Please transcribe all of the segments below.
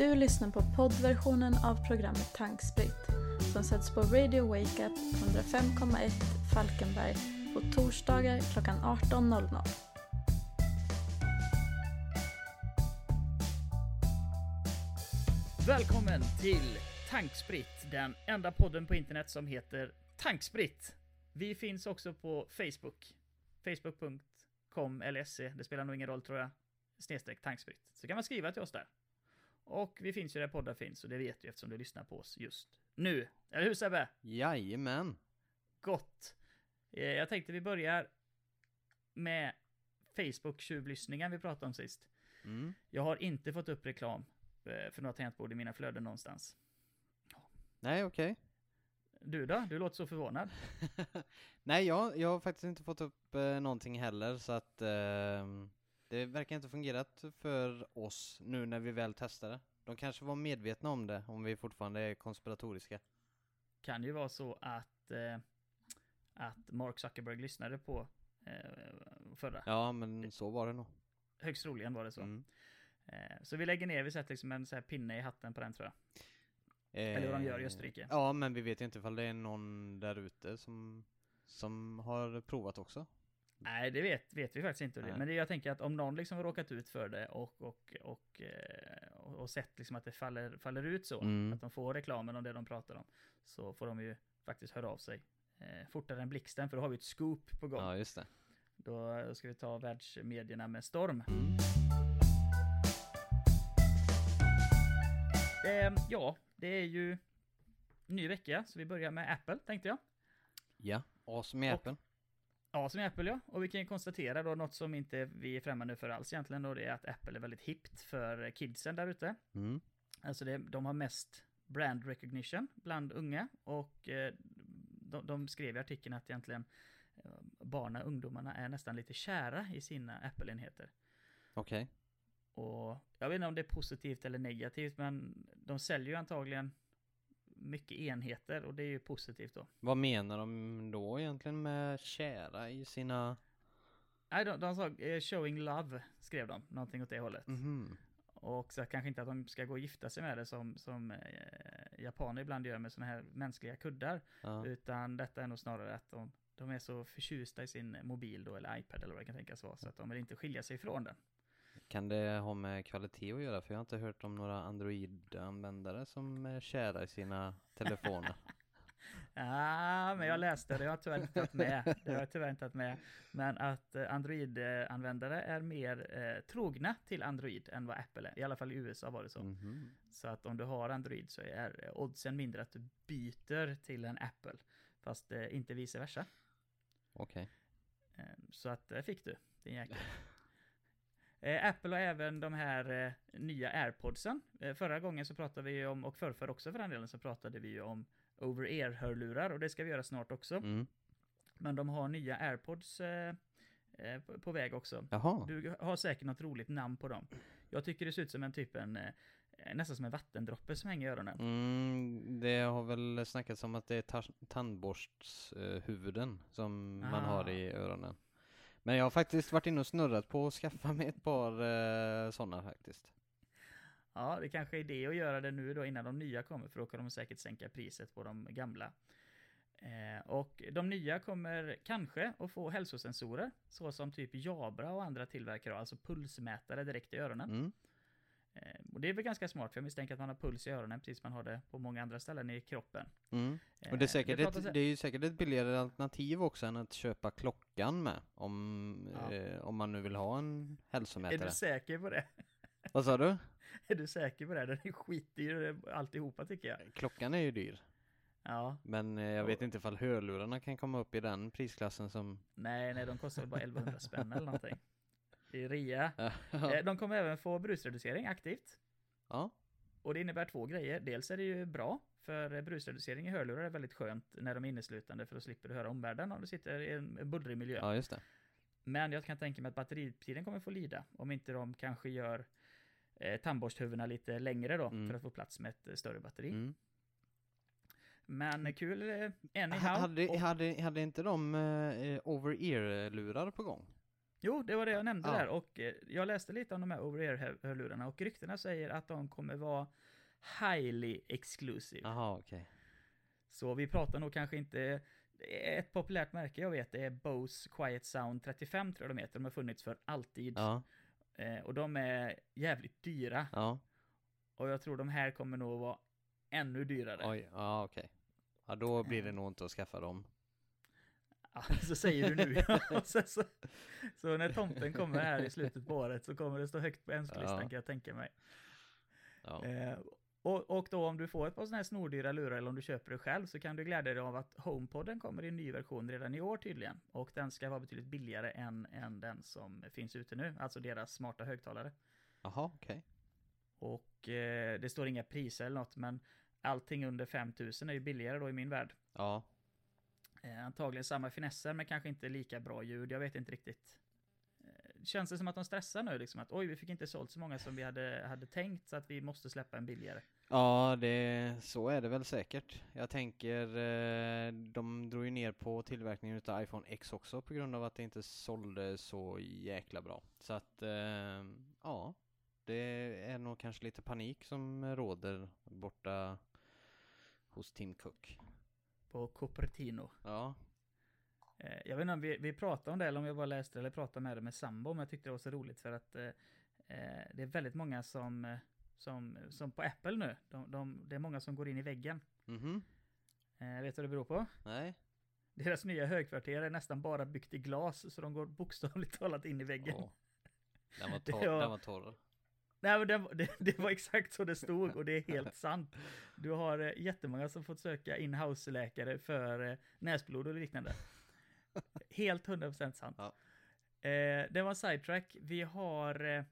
Du lyssnar på poddversionen av programmet Tankspritt som sätts på Radio Wake Up 105,1 Falkenberg på torsdagar klockan 18.00. Välkommen till Tankspritt, den enda podden på internet som heter Tankspritt. Vi finns också på Facebook. Facebook.com eller se, det spelar nog ingen roll tror jag. Snedstreck tankspritt. Så kan man skriva till oss där. Och vi finns ju där poddar finns och det vet du eftersom du lyssnar på oss just nu. Eller hur Sebbe? Jajamän. Gott. Eh, Jag tänkte vi börjar med Facebook-tjuvlyssningen vi pratade om sist. Mm. Jag har inte fått upp reklam eh, för några tangentbord i mina flöden någonstans. Nej, okej. Du då? Du låter så förvånad. Nej, jag, jag har faktiskt inte fått upp eh, någonting heller, så att eh, det verkar inte fungerat för oss nu när vi väl testade. De kanske var medvetna om det, om vi fortfarande är konspiratoriska. Kan ju vara så att, eh, att Mark Zuckerberg lyssnade på eh, förra. Ja, men så var det nog. Högst troligen var det så. Mm. Eh, så vi lägger ner, vi sätter liksom en så här pinne i hatten på den tror jag. Eller vad de gör i Österrike. Eh, Ja, men vi vet ju inte ifall det är någon där ute som, som har provat också. Nej, det vet, vet vi faktiskt inte. Det. Men det, jag tänker att om någon liksom har råkat ut för det och, och, och, eh, och, och sett liksom att det faller, faller ut så, Mm. att de får reklamen om det de pratar om, så får de ju faktiskt höra av sig eh, fortare än blixten, för då har vi ett scoop på gång. Ja, just det. Då, då ska vi ta världsmedierna med storm. Mm. Eh, ja, det är ju ny vecka, så vi börjar med Apple, tänkte jag. Ja, awesome i Och- Ja, som är Apple ja. Och vi kan konstatera då något som inte vi är främmande för alls egentligen och det är att Apple är väldigt hippt för kidsen där ute. Mm. Alltså det, de har mest brand recognition bland unga och eh, de, de skrev i artikeln att egentligen eh, barna, ungdomarna är nästan lite kära i sina Apple-enheter. Okej. Och jag vet inte om det är positivt eller negativt men de säljer ju antagligen mycket enheter och det är ju positivt då. Vad menar de då egentligen med kära i sina... Nej, de, de sa eh, showing love, skrev de, någonting åt det hållet. Mhm. Och så kanske inte att de ska gå och gifta sig med det som, som eh, japaner ibland gör med sådana här mänskliga kuddar. Ja. Utan detta är nog snarare att de, de är så förtjusta i sin mobil då, eller iPad eller vad det kan tänkas vara, så att de vill inte skilja sig ifrån den. Kan det ha med kvalitet att göra? För jag har inte hört om några Android-användare som är kära i sina telefoner. Ja, men jag läste det, jag har tyvärr inte tagit med. Det har jag tyvärr inte tagit med. Men att eh, Android-användare är mer eh, trogna till Android än vad Apple är. I alla fall i USA var det så. Mhm. Så att om du har Android så är eh, oddsen mindre att du byter till en Apple. Fast eh, inte vice versa. Okej. Eh, Så att där fick du, din jäkel. Eh, Apple har även de här eh, nya airpodsen. Eh, förra gången så pratade vi ju om, och förrför också för den delen, så pratade vi ju om over-ear-hörlurar och det ska vi göra snart också. Mm. Men de har nya airpods på, väg också. Jaha. Du har säkert något roligt namn på dem. Jag tycker det ser ut som en typ en, nästan som en vattendroppe som hänger i öronen. Mm, det har väl snackats om att det är ta- tandborsthuvuden som man Ah. har i öronen. Men jag har faktiskt varit inne och snurrat på att skaffa mig ett par eh, sådana faktiskt. Ja, det kanske är det att göra det nu då innan de nya kommer, för då kan de säkert sänka priset på de gamla. Eh, och de nya kommer kanske att få hälsosensorer, så som typ Jabra och andra tillverkare alltså pulsmätare direkt i öronen. Mm. Eh, och det är väl ganska smart, för jag misstänker att man har puls i öronen, precis som man har det på många andra ställen i kroppen. Mm. Och det är, Eh, säkert pratas- ett, det är ju säkert ett billigare alternativ också än att köpa klockan med. Om, Ja. eh, om man nu vill ha en Är hälsomätare. du säker på det? Vad sa du? Är du säker på det? Den är skitdyr alltihopa tycker jag. Klockan är ju dyr. Ja, Men eh, jag vet inte ifall hörlurarna kan komma upp i den prisklassen som... nej, nej, de kostar väl bara 1100 spänn eller någonting. Det är rea. Eh, De kommer även få brusreducering aktivt. ja. Och det innebär två grejer. Dels är det ju bra, för brusreducering i hörlurar är väldigt skönt när de är inneslutande, för då slipper du höra omvärlden om du sitter i en bullrig miljö. Ja, just det. Men jag kan tänka mig att batteritiden kommer få lida, om inte de kanske gör eh, tandborsthuvudena lite längre då, Mm. för att få plats med ett eh, större batteri. Mm. Men kul, eh, anyhow. Ha- Hade, Och- hade, hade inte de eh, over-ear-lurar på gång? Jo, det var det jag nämnde Ja. där och eh, jag läste lite om de här over-ear-hörlurarna och ryktena säger att de kommer vara highly exclusive. Jaha, okej. Så vi pratar nog kanske inte... Ett populärt märke jag vet är Bose Quiet Sound 35 tror jag de heter. De har funnits för alltid. Ja, Eh, och de är jävligt dyra. ja. Och jag tror de här kommer nog vara ännu dyrare. Oj, ja okej. Ja, då blir det Eh. nog inte att skaffa dem. Så säger du nu. Sen så, så när tomten kommer här i slutet på året så kommer det stå högt på önskelistan Ja. kan jag tänka mig. Ja. Eh, och, och då om du får ett par sådana här snordyra lurar eller om du köper det själv så kan du glädja dig av att HomePodden kommer i en ny version redan i år tydligen. Och den ska vara betydligt billigare än, än den som finns ute nu, alltså deras smarta högtalare. Jaha, okej. Och eh, det står inga priser eller något men allting under 5000 är ju billigare då i min värld. Ja. Eh, antagligen samma finesser men kanske inte lika bra ljud, jag vet inte riktigt. Eh, känns det som att de stressar nu liksom att oj vi fick inte sålt så många som vi hade, hade tänkt så att vi måste släppa en billigare. Ja, det, så är det väl säkert. Jag tänker, eh, de drog ju ner på tillverkningen utav iPhone X också på grund av att det inte sålde så jäkla bra. Så att, eh, ja, det är nog kanske lite panik som råder borta hos Tim Cook. På Cupertino. Ja, Eh, jag vet inte om vi, vi pratade om det eller om jag bara läste eller pratade med det med sambo, men jag tyckte det var så roligt för att eh, eh, det är väldigt många som, eh, som, som på Apple nu, de, de, det är många som går in i väggen. mhm, Eh, vet du vad det beror på? nej, Deras nya högkvarter är nästan bara byggt i glas, så de går bokstavligt talat in i väggen. Åh. Den var Det torr, var- den var torr. Nej, men det, var- det, det var exakt så det stod och det är helt sant. Du har eh, jättemånga som fått söka in-house-läkare för eh, näsblod och liknande. Helt 100% sant. Ja. Eh, det var sidetrack. Vi har eh,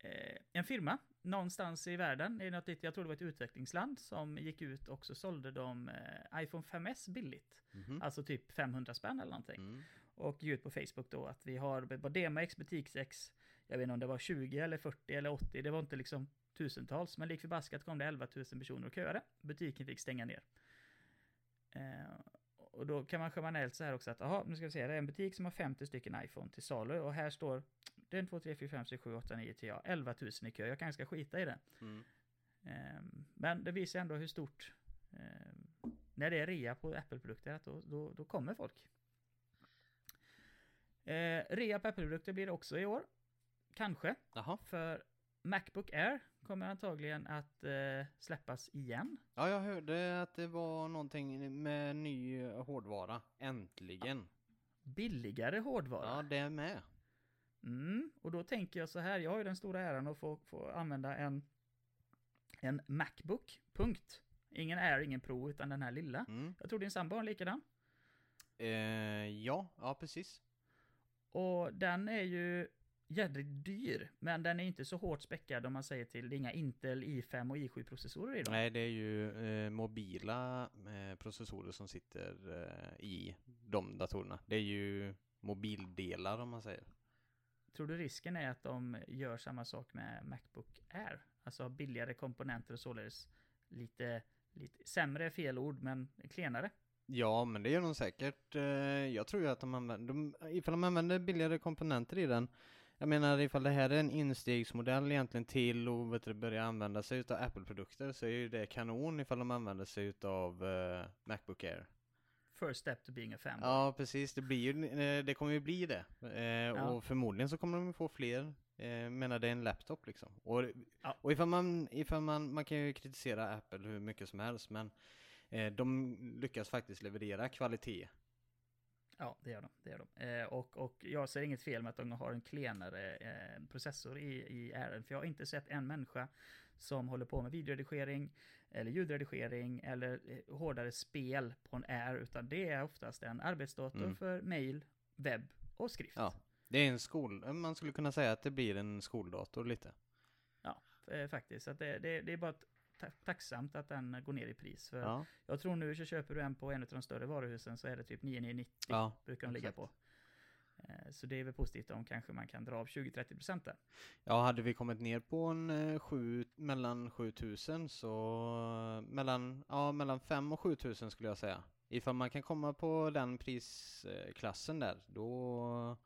eh, en firma någonstans i världen, i något, jag tror det var ett utvecklingsland, som gick ut och så sålde de eh, iPhone 5S billigt. Mhm. Alltså typ 500 spänn eller någonting. Mm. Och gick ut på Facebook då att vi har Badema X, Butiks X, jag vet inte om det var 20 eller 40 eller 80, det var inte liksom tusentals, men lik förbaskat kom det 11 000 personer och köade. Butiken fick stänga ner. Eh, och då kan man generellt så här också att, jaha, nu ska vi se, det är en butik som har 50 stycken iPhone till salu och här står det är en 2, 3, 4, 5, 6, 7, 8, 9, 10, ja, 11 000 i kö. Jag kanske ska skita i det. Mm. Ehm, Men det visar ändå hur stort, ehm, när det är rea på Apple-produkter, att då, då, då kommer folk. Eh, rea på Apple-produkter blir det också i år. Kanske, Jaha, för Macbook Air kommer antagligen att eh, släppas igen. ja jag hörde att det var någonting med ny hårdvara, äntligen. Billigare hårdvara. Ja, det är med. Mm, och då tänker jag så här, jag har ju den stora äran att få, få använda en, en Macbook, punkt. Ingen Air, ingen Pro, utan den här lilla. Mm. Jag tror din sambo har en likadan. Eh, ja, ja precis. Och den är ju jädrigt dyr, men den är inte så hårt späckad om man säger till. Det är inga Intel i5 och i7-processorer i dem. Nej, det är ju eh, mobila eh, processorer som sitter eh, i de datorerna. Det är ju mobildelar om man säger. Tror du risken är att de gör samma sak med Macbook Air? Alltså billigare komponenter och således lite, lite sämre är fel ord, men klenare. Ja, men det gör de säkert. Eh, jag tror ju att de använder, de, ifall de använder billigare komponenter i den. Jag menar ifall det här är en instegsmodell egentligen till och vet du, börja använda sig utav Apple-produkter så är ju det kanon ifall de använder sig utav eh, Macbook Air. First step to being a fanboy. Ja, precis. Det blir ju, eh, det kommer ju bli det. Eh, Och förmodligen så kommer de få fler. Eh, menar det är en laptop liksom. Och, Ja. och ifall man, ifall man, man kan ju kritisera Apple hur mycket som helst men de lyckas faktiskt leverera kvalitet. Ja, det gör de. Det gör de. Eh, och, och jag ser inget fel med att de har en klenare eh, processor i, i Air, för jag har inte sett en människa som håller på med videoredigering eller ljudredigering eller eh, hårdare spel på en Air, utan det är oftast en arbetsdator Mm. för mail, webb och skrift. Ja. Det är en skol, man skulle kunna säga att det blir en skoldator lite. Eh, faktiskt, så att det, det, det är bara ta- tacksamt att den går ner i pris. För Ja, Jag tror nu så köper du en på en av de större varuhusen så är det typ 9990 ja. brukar de ligga exakt. på. Eh, Så det är väl positivt om kanske man kan dra av 20-30% där. Ja, hade vi kommit ner på en eh, sju, mellan 7000 så mellan, ja, mellan 5 och 7000 skulle jag säga. Ifall man kan komma på den prisklassen där, då,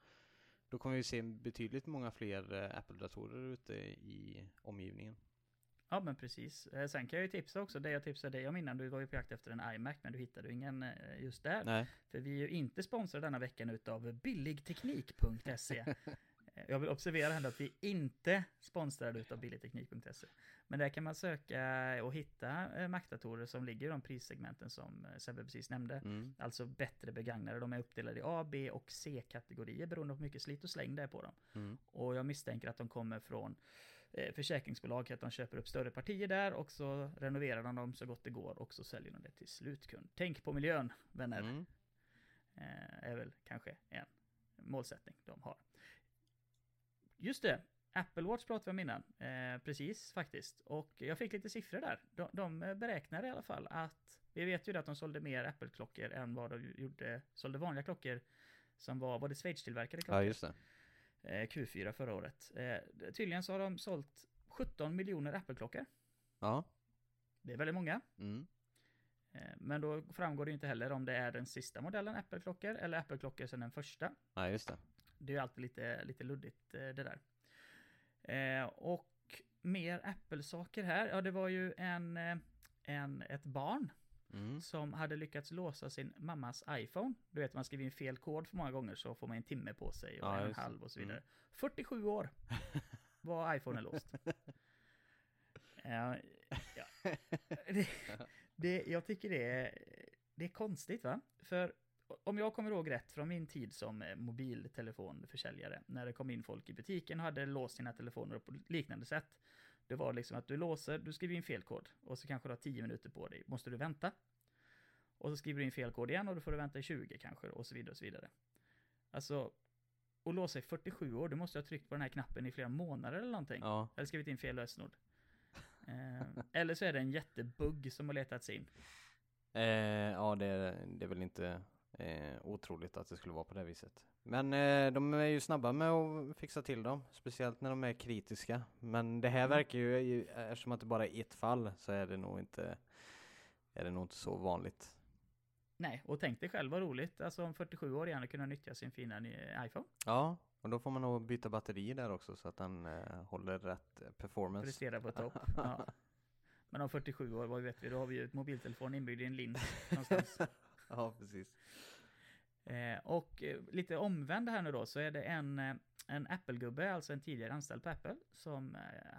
då kommer vi se betydligt många fler eh, Apple-datorer ute i omgivningen. Ja men precis. Eh, Sen kan jag ju tipsa också, det jag tipsade dig om innan, du var ju på jakt efter en iMac men du hittade ju ingen eh, just där. Nej. För vi är ju inte sponsrade denna veckan utav billigteknik.se. Eh, Jag vill observera här att vi inte sponsrade utav billigteknik.se. Men där kan man söka och hitta Mac-datorer som ligger i de prissegmenten som Sebbe precis nämnde. Mm. Alltså bättre begagnade. De är uppdelade i A, B och C-kategorier beroende på hur mycket slit och släng det är på dem. Mm. Och jag misstänker att de kommer från försäkringsbolag, att de köper upp större partier där och så renoverar de dem så gott det går och så säljer de det till slutkund. Tänk på miljön, vänner. Mm. Eh, är väl kanske en målsättning de har. Just det, Apple Watch pratade vi om innan. Eh, precis faktiskt. Och jag fick lite siffror där. De, de beräknar i alla fall att, vi vet ju att de sålde mer Apple-klockor än vad de gjorde, sålde vanliga klockor som var, var det Schweiz-tillverkade klockor? Ja, just det. Eh, Q4 förra året. Eh, tydligen så har de sålt 17 miljoner Apple-klockor. Ja. Det är väldigt många. Mm. Eh, men då framgår det inte heller om det är den sista modellen Apple-klockor eller Apple-klockor sen den första. Nej, just det. Det är alltid lite, lite luddigt det där. Och mer Apple-saker här. Ja, det var ju en, en, ett barn Mm. som hade lyckats låsa sin mammas iPhone. Du vet, man skriver in fel kod för många gånger så får man en timme på sig och Ja, en och halv och så vidare. Mm. 47 år var iPhonen låst. ja, ja. Det, det, jag tycker det är, det är konstigt va? För om jag kommer ihåg rätt från min tid som eh, mobiltelefonförsäljare, när det kom in folk i butiken och hade låst sina telefoner på liknande sätt. Det var liksom att du låser, du skriver in fel kod och så kanske du har 10 minuter på dig. Måste du vänta? Och så skriver du in fel kod igen och då får du vänta i 20 kanske och så vidare och så vidare. Alltså, att låsa i 47 år, du måste ha tryckt på den här knappen i flera månader eller någonting. Ja. Eller skrivit in fel lösenord. Eh, eller så är det en jättebugg som har letats in. Eh, ja, det, är- det är väl inte eh, otroligt att det skulle vara på det viset. Men eh, de är ju snabba med att fixa till dem, speciellt när de är kritiska. Men det här Mm. verkar ju, eftersom att det bara är ett fall, så är det nog inte, är det nog inte så vanligt. Nej, och tänk dig själv vad roligt, alltså om 47 år gärna kunna nyttja sin fina nya iPhone. Ja, och då får man nog byta batteri där också så att den eh, håller rätt eh, performance. Prestera på topp. Ja. Men om 47 år, vad vet vi, då har vi ju ett mobiltelefon inbyggd i en lins någonstans. ja, precis. Eh, och eh, lite omvänd här nu då, så är det en, eh, en Apple-gubbe, alltså en tidigare anställd på Apple, som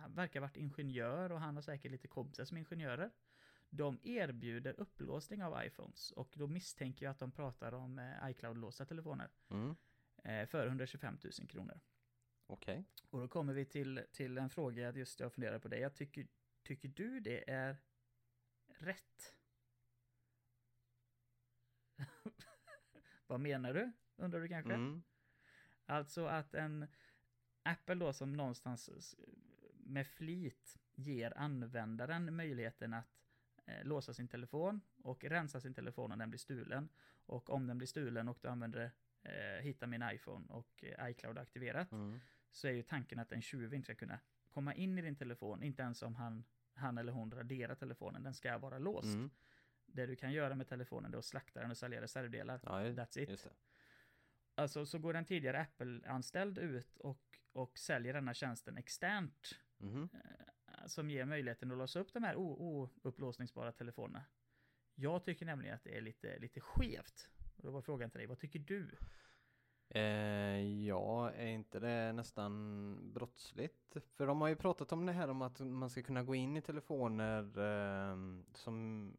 verkar ha varit ingenjör och han har säkert lite kompisar som ingenjörer. De erbjuder upplåsning av iPhones och då misstänker jag att de pratar om iCloud-låsta telefoner Mm. för 125 000 kronor. Okej. Och då kommer vi till, till en fråga just jag funderar på det. Jag tycker, tycker du det är rätt? Vad menar du? Undrar du kanske? Mm. Alltså att en Apple då som någonstans med flit ger användaren möjligheten att eh, låsa sin telefon och rensa sin telefon om den blir stulen. Och om den blir stulen och du använder eh, hitta min iPhone och eh, iCloud aktiverat Mm. så är ju tanken att en tjuv inte ska kunna komma in i din telefon, inte ens om han, han eller hon raderar telefonen, den ska vara låst. Mm. Det du kan göra med telefonen är att slakta den och sälja reservdelar. Ja, That's it. just det. Alltså så går den tidigare Apple-anställd ut och, och säljer denna tjänsten externt. Eh, Som ger möjligheten att låsa upp de här oupplåsningsbara telefonerna. Jag tycker nämligen att det är lite, lite skevt. Och då var frågan till dig, vad tycker du? Eh, ja, är inte det nästan brottsligt? För de har ju pratat om det här om att man ska kunna gå in i telefoner ehm, som,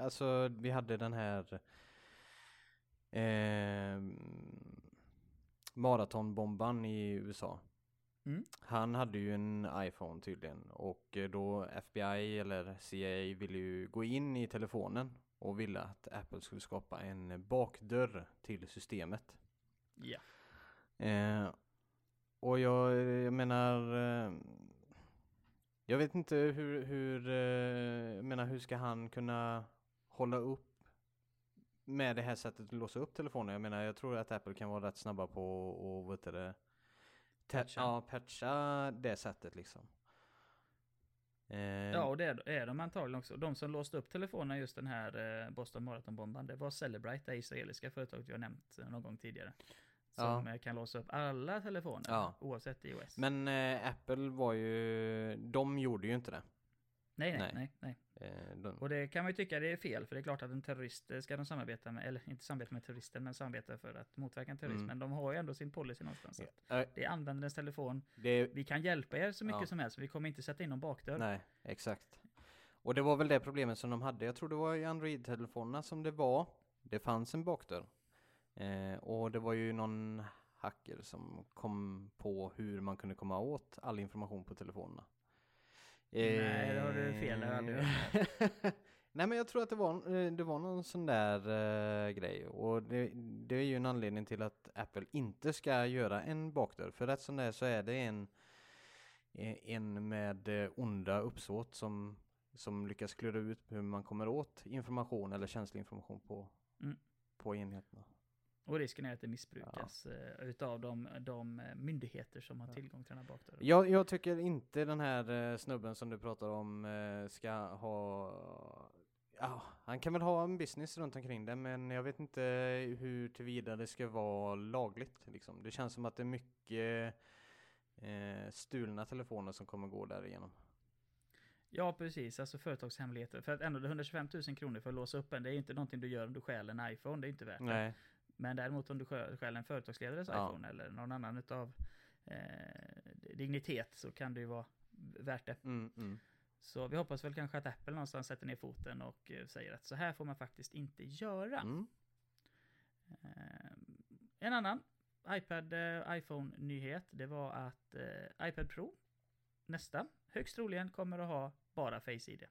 alltså vi hade den här ehm, maratonbombaren i USA. Mm. Han hade ju en iPhone tydligen och eh, då FBI eller CIA ville ju gå in i telefonen och ville att Apple skulle skapa en bakdörr till systemet. Ja. Eh, och jag, jag menar, eh, jag vet inte hur, hur, eh, menar hur ska han kunna hålla upp med det här sättet att låsa upp telefonen? Jag menar, jag tror att Apple kan vara rätt snabba på och vad heter det? Patcha. Ja, patcha det sättet liksom. Eh, Ja, och det är, är de antagligen också. De som låste upp telefonen just den här eh, Boston Marathon-bomban, det var Celebrite, det israeliska företaget har nämnt eh, någon gång tidigare. Som Ja. eh, kan låsa upp alla telefoner Ja. oavsett iOS. Men eh, Apple var ju, de gjorde ju inte det. Nej, nej, nej. nej, nej. Eh, de, Och det kan man ju tycka det är fel, för det är klart att en terrorist eh, ska de samarbeta med, eller inte samarbeta med terrorister, men samarbeta för att motverka en terrorism. Mm. Men de har ju ändå sin policy någonstans. så att Eh, Det är användarens telefon. det, Vi kan hjälpa er så mycket Ja. som helst, vi kommer inte sätta in någon bakdörr. nej, exakt. Och det var väl det problemet som de hade. Jag tror det var i Android-telefonerna som det var. Det fanns en bakdörr. Eh, och det var ju någon hacker som kom på hur man kunde komma åt all information på telefonerna. Nej, det har du fel, det Eh, Nej men jag tror att det var, eh, det var någon sån där eh, grej och det, det är ju en anledning till att Apple inte ska göra en bakdörr för rätt som det är så är det en eh, en med onda uppsåt som, som lyckas klura ut hur man kommer åt information eller känslig information på, Mm. på enheterna. Och risken är att det missbrukas eh, utav de, de eh, myndigheter som har Ja. tillgång till den här bakdörren. Jag, jag tycker inte den här eh, snubben som du pratar om ska ha Ja, han kan väl ha en business runt omkring det men jag vet inte hur tillvida det ska vara lagligt liksom. Det känns som att det är mycket eh, stulna telefoner som kommer gå därigenom. Ja, precis. Alltså företagshemligheter. För att ändå det är 125 000 kronor för att låsa upp en, det är inte någonting du gör om du stjäl en iPhone, det är inte värt det. Men däremot om du stjäl stjäl en företagsledares Ja. iPhone eller någon annan utav eh, dignitet så kan det ju vara värt det. Mm, mm. Så vi hoppas väl kanske att Apple någonstans sätter ner foten och eh, säger att så här får man faktiskt inte göra. Mm. Eh, en annan iPad eh, iPhone-nyhet, det var att eh, iPad Pro, nästa, högst troligen kommer att ha bara Face ID.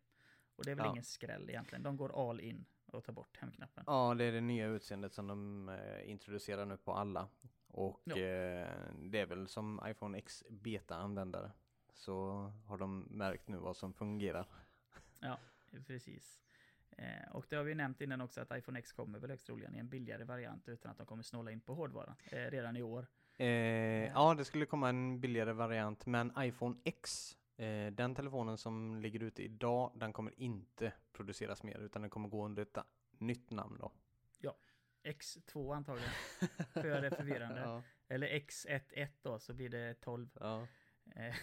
Och det är väl Ja. ingen skräll egentligen, de går all in och tar bort hemknappen. Ja, det är det nya utseendet som de eh, introducerar nu på alla. Och Ja. eh, det är väl som iPhone X beta-användare. Så har de märkt nu vad som fungerar. Precis. Eh, och det har vi nämnt innan också att iPhone X kommer väl högst troligen i en billigare variant utan att de kommer snåla in på hårdvaran eh, redan i år. Eh, ja, det skulle komma en billigare variant, men iPhone X, eh, den telefonen som ligger ute idag, den kommer inte produceras mer, utan den kommer gå under ett nytt namn då. X2 antagligen, för göra det förvirrande. ja, Eller X11 då, så blir det 12. ja. Eh,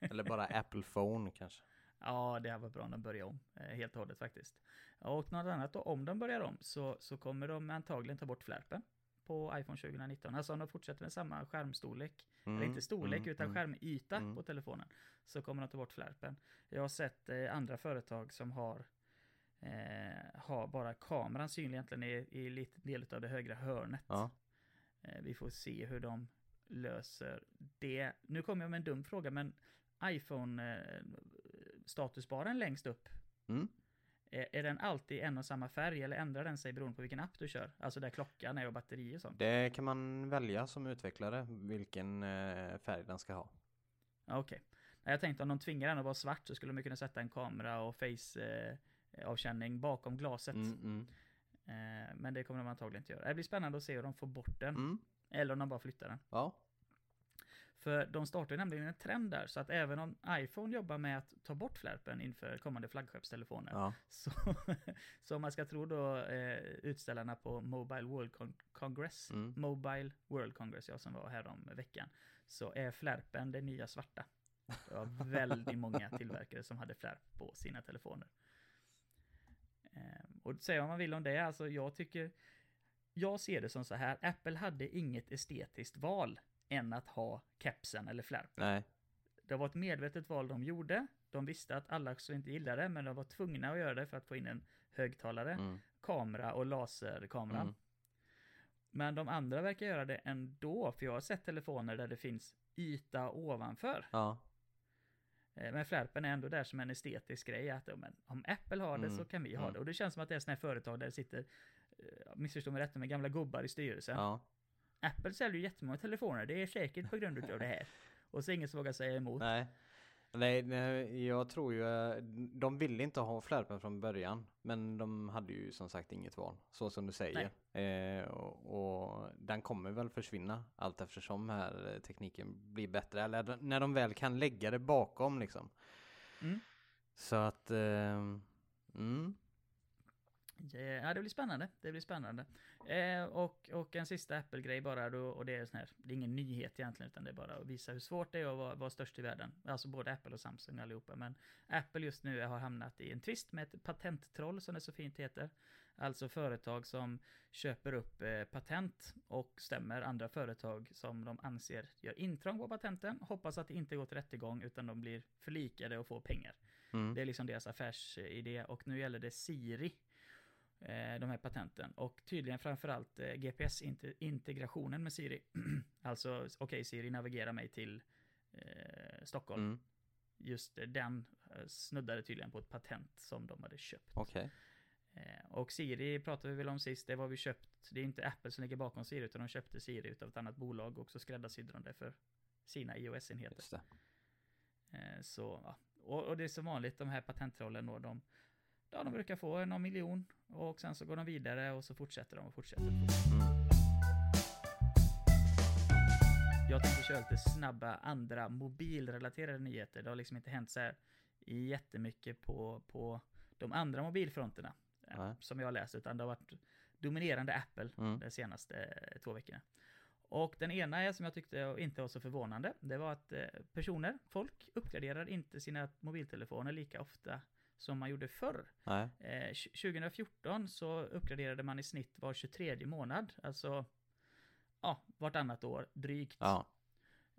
Eller bara Apple Phone kanske. Ja, det här var bra om de börjar om. Eh, helt och hållet faktiskt. Och något annat då, om de börjar om så, så kommer de antagligen ta bort flärpen på iPhone 2019. Alltså om de fortsätter med samma skärmstorlek, eller Mm, inte storlek mm, utan mm. skärmyta Mm. på telefonen, så kommer de ta bort flärpen. Jag har sett eh, andra företag som har eh, har bara kameran synlig egentligen i, i lite del av det högra hörnet. Ja. Eh, vi får se hur de löser det. Nu kommer jag med en dum fråga, men iPhone eh, statusbaren längst upp, Mm. Är, den alltid en och samma färg eller ändrar den sig beroende på vilken app du kör? Alltså där klockan är och batteri och sånt. Det kan man välja som utvecklare, vilken eh, färg den ska ha. Okej. Nej, Jag tänkte om de tvingar den att vara svart så skulle de kunna sätta en kamera och face eh, bakom glaset. Mm, mm. Eh, men det kommer de antagligen inte göra. Det blir spännande att se hur de får bort den. Mm. Eller om de bara flyttar den. Ja. För de startar nämligen en trend där, så att även om iPhone jobbar med att ta bort flärpen inför kommande flaggskeppstelefoner, ja. så, så om man ska tro då eh, utställarna på Mobile World Con- Congress, Mm. Mobile World Congress, ja, som var här om veckan, så är flärpen det nya svarta. Det var väldigt många tillverkare som hade flärp på sina telefoner. Eh, och säga vad man vill om det, alltså jag tycker, jag ser det som så här, Apple hade inget estetiskt val än att ha kepsen eller flärp. Nej. Det var ett medvetet val de gjorde. De visste att alla skulle inte gilla det, men de var tvungna att göra det för att få in en högtalare, Mm. kamera och laserkameran. Mm. Men de andra verkar göra det ändå, för jag har sett telefoner där det finns yta ovanför. Ja. Eh, Men flärpen är ändå där som en estetisk grej, att om Apple har det Mm, så kan vi ha mm. det. Och det känns som att det är sådana här företag där det sitter, eh, missförstå mig rätt, med gamla gubbar i styrelsen. Ja. Apple säljer ju jättemånga telefoner, det är säkert på grund av det här. Och så ingen som vågar säga emot. Nej. Nej, nej, jag tror ju, de ville inte ha flärpen från början, men de hade ju som sagt inget val, så som du säger. Eh, och, och den kommer väl försvinna allt eftersom här tekniken blir bättre, eller när de väl kan lägga det bakom liksom. Mm. Så att, eh, mm, Ja, det blir spännande. Det blir spännande. Eh, och, och en sista Apple-grej bara då, och det är sån här, det är ingen nyhet egentligen, utan det är bara att visa hur svårt det är att vara, vara störst i världen. Alltså både Apple och Samsung allihopa, men Apple just nu har hamnat i en tvist med ett patenttroll, som det så fint heter. Alltså företag som köper upp eh, patent och stämmer andra företag som de anser gör intrång på patenten. Hoppas att det inte går till rättegång, utan de blir förlikade och får pengar. Mm. Det är liksom deras affärsidé och nu gäller det Siri. Eh, De här patenten och tydligen framförallt eh, GPS-integrationen med Siri. alltså, okej Siri, navigera mig till eh, Stockholm. Mm. Just eh, den snuddade tydligen på ett patent som de hade köpt. Eh, och Siri pratade vi väl om sist, det var vi köpt, det är inte Apple som ligger bakom Siri utan de köpte Siri utav ett annat bolag och så skräddarsydde de det för sina iOS-enheter. Eh, Så, ja. och, och det är som vanligt, de här patentrollen då, de, ja, de brukar få någon miljon och sen så går de vidare och så fortsätter de och fortsätter. Mm. Jag tänkte köra lite snabba andra mobilrelaterade nyheter. Det har liksom inte hänt så här jättemycket på, på de andra mobilfronterna Nej. som jag har läst, utan det har varit dominerande Apple Mm. de senaste eh, två veckorna. Och den ena är som jag tyckte inte var så förvånande, det var att eh, personer, folk, uppgraderar inte sina mobiltelefoner lika ofta som man gjorde förr. Eh, tj- 2014 så uppgraderade man i snitt var 23 månad, alltså ja, vartannat år drygt. Ja.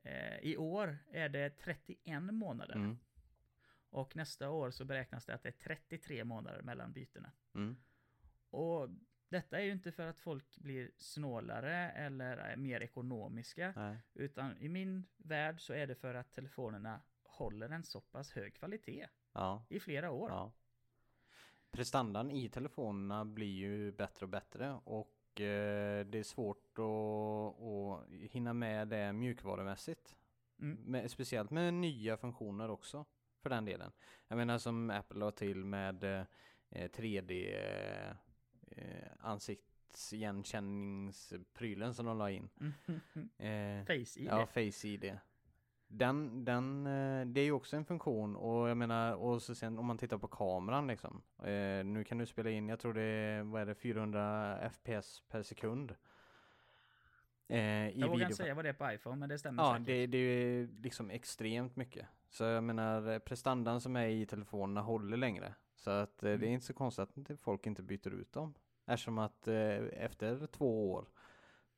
Eh, I år är det 31 månader. Mm. Och nästa år så beräknas det att det är 33 månader mellan bytena. Mm. Och detta är ju inte för att folk blir snålare eller mer ekonomiska. Nej. Utan i min värld så är det för att telefonerna håller en så pass hög kvalitet Ja. i flera år. Ja. Prestandan i telefonerna blir ju bättre och bättre och eh, det är svårt att, att hinna med det mjukvarumässigt. Mm. Med, speciellt med nya funktioner också för den delen. Jag menar som Apple har till med eh, 3D eh, ansiktsigenkänningsprylen som de la in. Eh, Face ID. Ja, Face ID. Den, den, eh, det är ju också en funktion och jag menar, och så sen om man tittar på kameran liksom. Eh, nu kan du spela in, jag tror det är, vad är det, 400 FPS per sekund. Eh, jag vågar video- inte säga vad det är på iPhone, men det stämmer Ja, säkert. det, det är liksom extremt mycket. Så jag menar, eh, prestandan som är i telefonerna håller längre. Så att eh, det är Mm. inte så konstigt att folk inte byter ut dem. Eftersom att eh, efter två år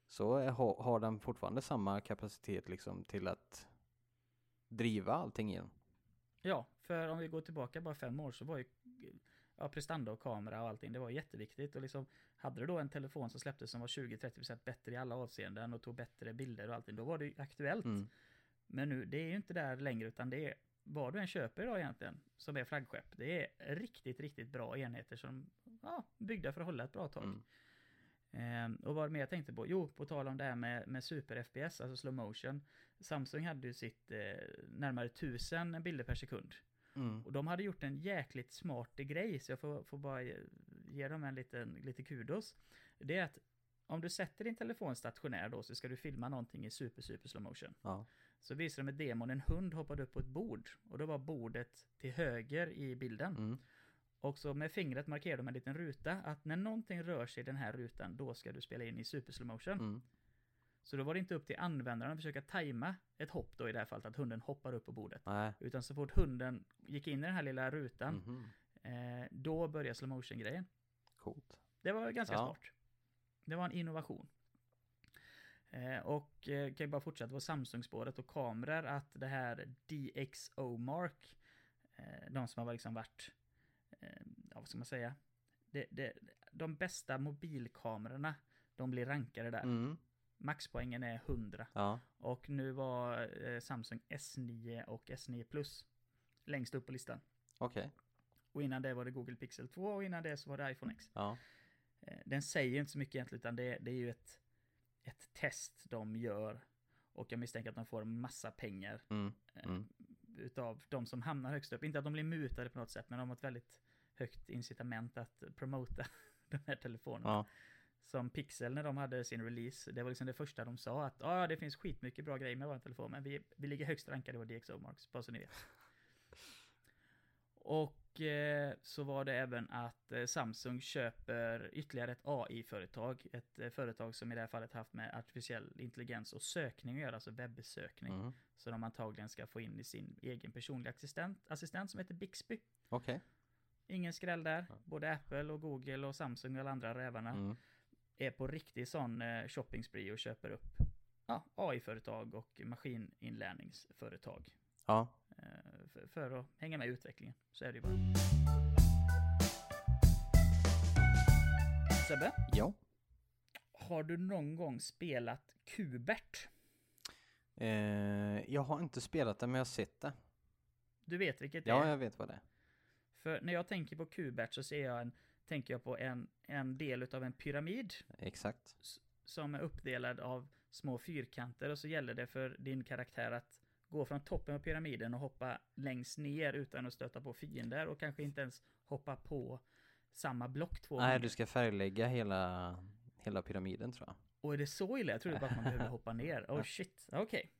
så är, ha, har den fortfarande samma kapacitet liksom till att driva allting igen. Ja, för om vi går tillbaka bara fem år så var ju ja, prestanda och kamera och allting, det var jätteviktigt. Och liksom, hade du då en telefon som släpptes som var 20-30% bättre i alla avseenden och tog bättre bilder och allting, då var det ju aktuellt. Mm. Men nu, det är ju inte där längre, utan det är vad du än köper idag egentligen, som är flaggskepp. Det är riktigt, riktigt bra enheter som ja, byggda för att hålla ett bra tag. Mm. Ehm, och vad mer jag tänkte på? Jo, på tal om det här med, med super FPS, alltså slow motion. Samsung hade ju sitt eh, närmare 1000 bilder per sekund. Mm. Och de hade gjort en jäkligt smart grej, så jag får, får bara ge, ge dem en liten, lite kudos. Det är att om du sätter din telefon stationär då så ska du filma någonting i super, super slow motion. Ja. Så visar de ett demon, en hund hoppade upp på ett bord. Och då var bordet till höger i bilden. Mm. Och så med fingret markerar de en liten ruta, att när någonting rör sig i den här rutan, då ska du spela in i super slow motion. Mm. Så då var det inte upp till användaren att försöka tajma ett hopp då i det här fallet, att hunden hoppar upp på bordet. Nej. Utan så fort hunden gick in i den här lilla rutan, Mhm. eh, då började slow motion grejen Coolt. Det var ganska Ja. smart. Det var en innovation. Eh, och eh, kan ju bara fortsätta på Samsung-spåret och kameror, att det här DxO Mark, eh, de som har liksom varit, vad ska man säga, det, det, de bästa mobilkamerorna, de blir rankade där. Mm. Maxpoängen är 100. Ja. Och nu var eh, Samsung S9 och S9 Plus längst upp på listan. Okej. Och innan det var det Google Pixel 2 och innan det så var det iPhone X. Ja. Eh, Den säger ju inte så mycket egentligen, utan det, det är ju ett, ett test de gör. Och jag misstänker att de får en massa pengar Mm. eh, Mm. utav de som hamnar högst upp. Inte att de blir mutade på något sätt, men de har ett väldigt högt incitament att promota de här telefonerna. Ja. Som Pixel när de hade sin release, det var liksom det första de sa att ja, det finns skitmycket bra grejer med vår telefon, men vi, vi ligger högst rankade på DxO Marks, bara så ni vet. Och eh, så var det även att eh, Samsung köper ytterligare ett AI-företag. Ett eh, företag som i det här fallet haft med artificiell intelligens och sökning att göra, alltså webbsökning. Mm. Så de antagligen ska få in i sin egen personliga assistent, assistent som heter Bixby. Okej. Ingen skräll där. Ja. Både Apple och Google och Samsung och alla andra rävarna Mm. är på riktig sån eh, shopping spree och köper upp ja, AI-företag och maskininlärningsföretag. Ja. Eh, för, för att hänga med i utvecklingen. Så är det ju bara. Sebbe, Ja. har du någon gång spelat Kubert? Eh, jag har inte spelat det men jag har sett det. Du vet vilket det Ja, är? jag vet vad det är. För när jag tänker på Kubert så ser jag en, tänker jag på en, en del av en pyramid Exakt. som är uppdelad av små fyrkanter och så gäller det för din karaktär att gå från toppen av pyramiden och hoppa längst ner utan att stöta på fiender och kanske inte ens hoppa på samma block två Nej, gånger. du ska färglägga hela, hela pyramiden tror jag. Och är det så illa? Jag trodde bara att man behövde hoppa ner. Oh shit, okej.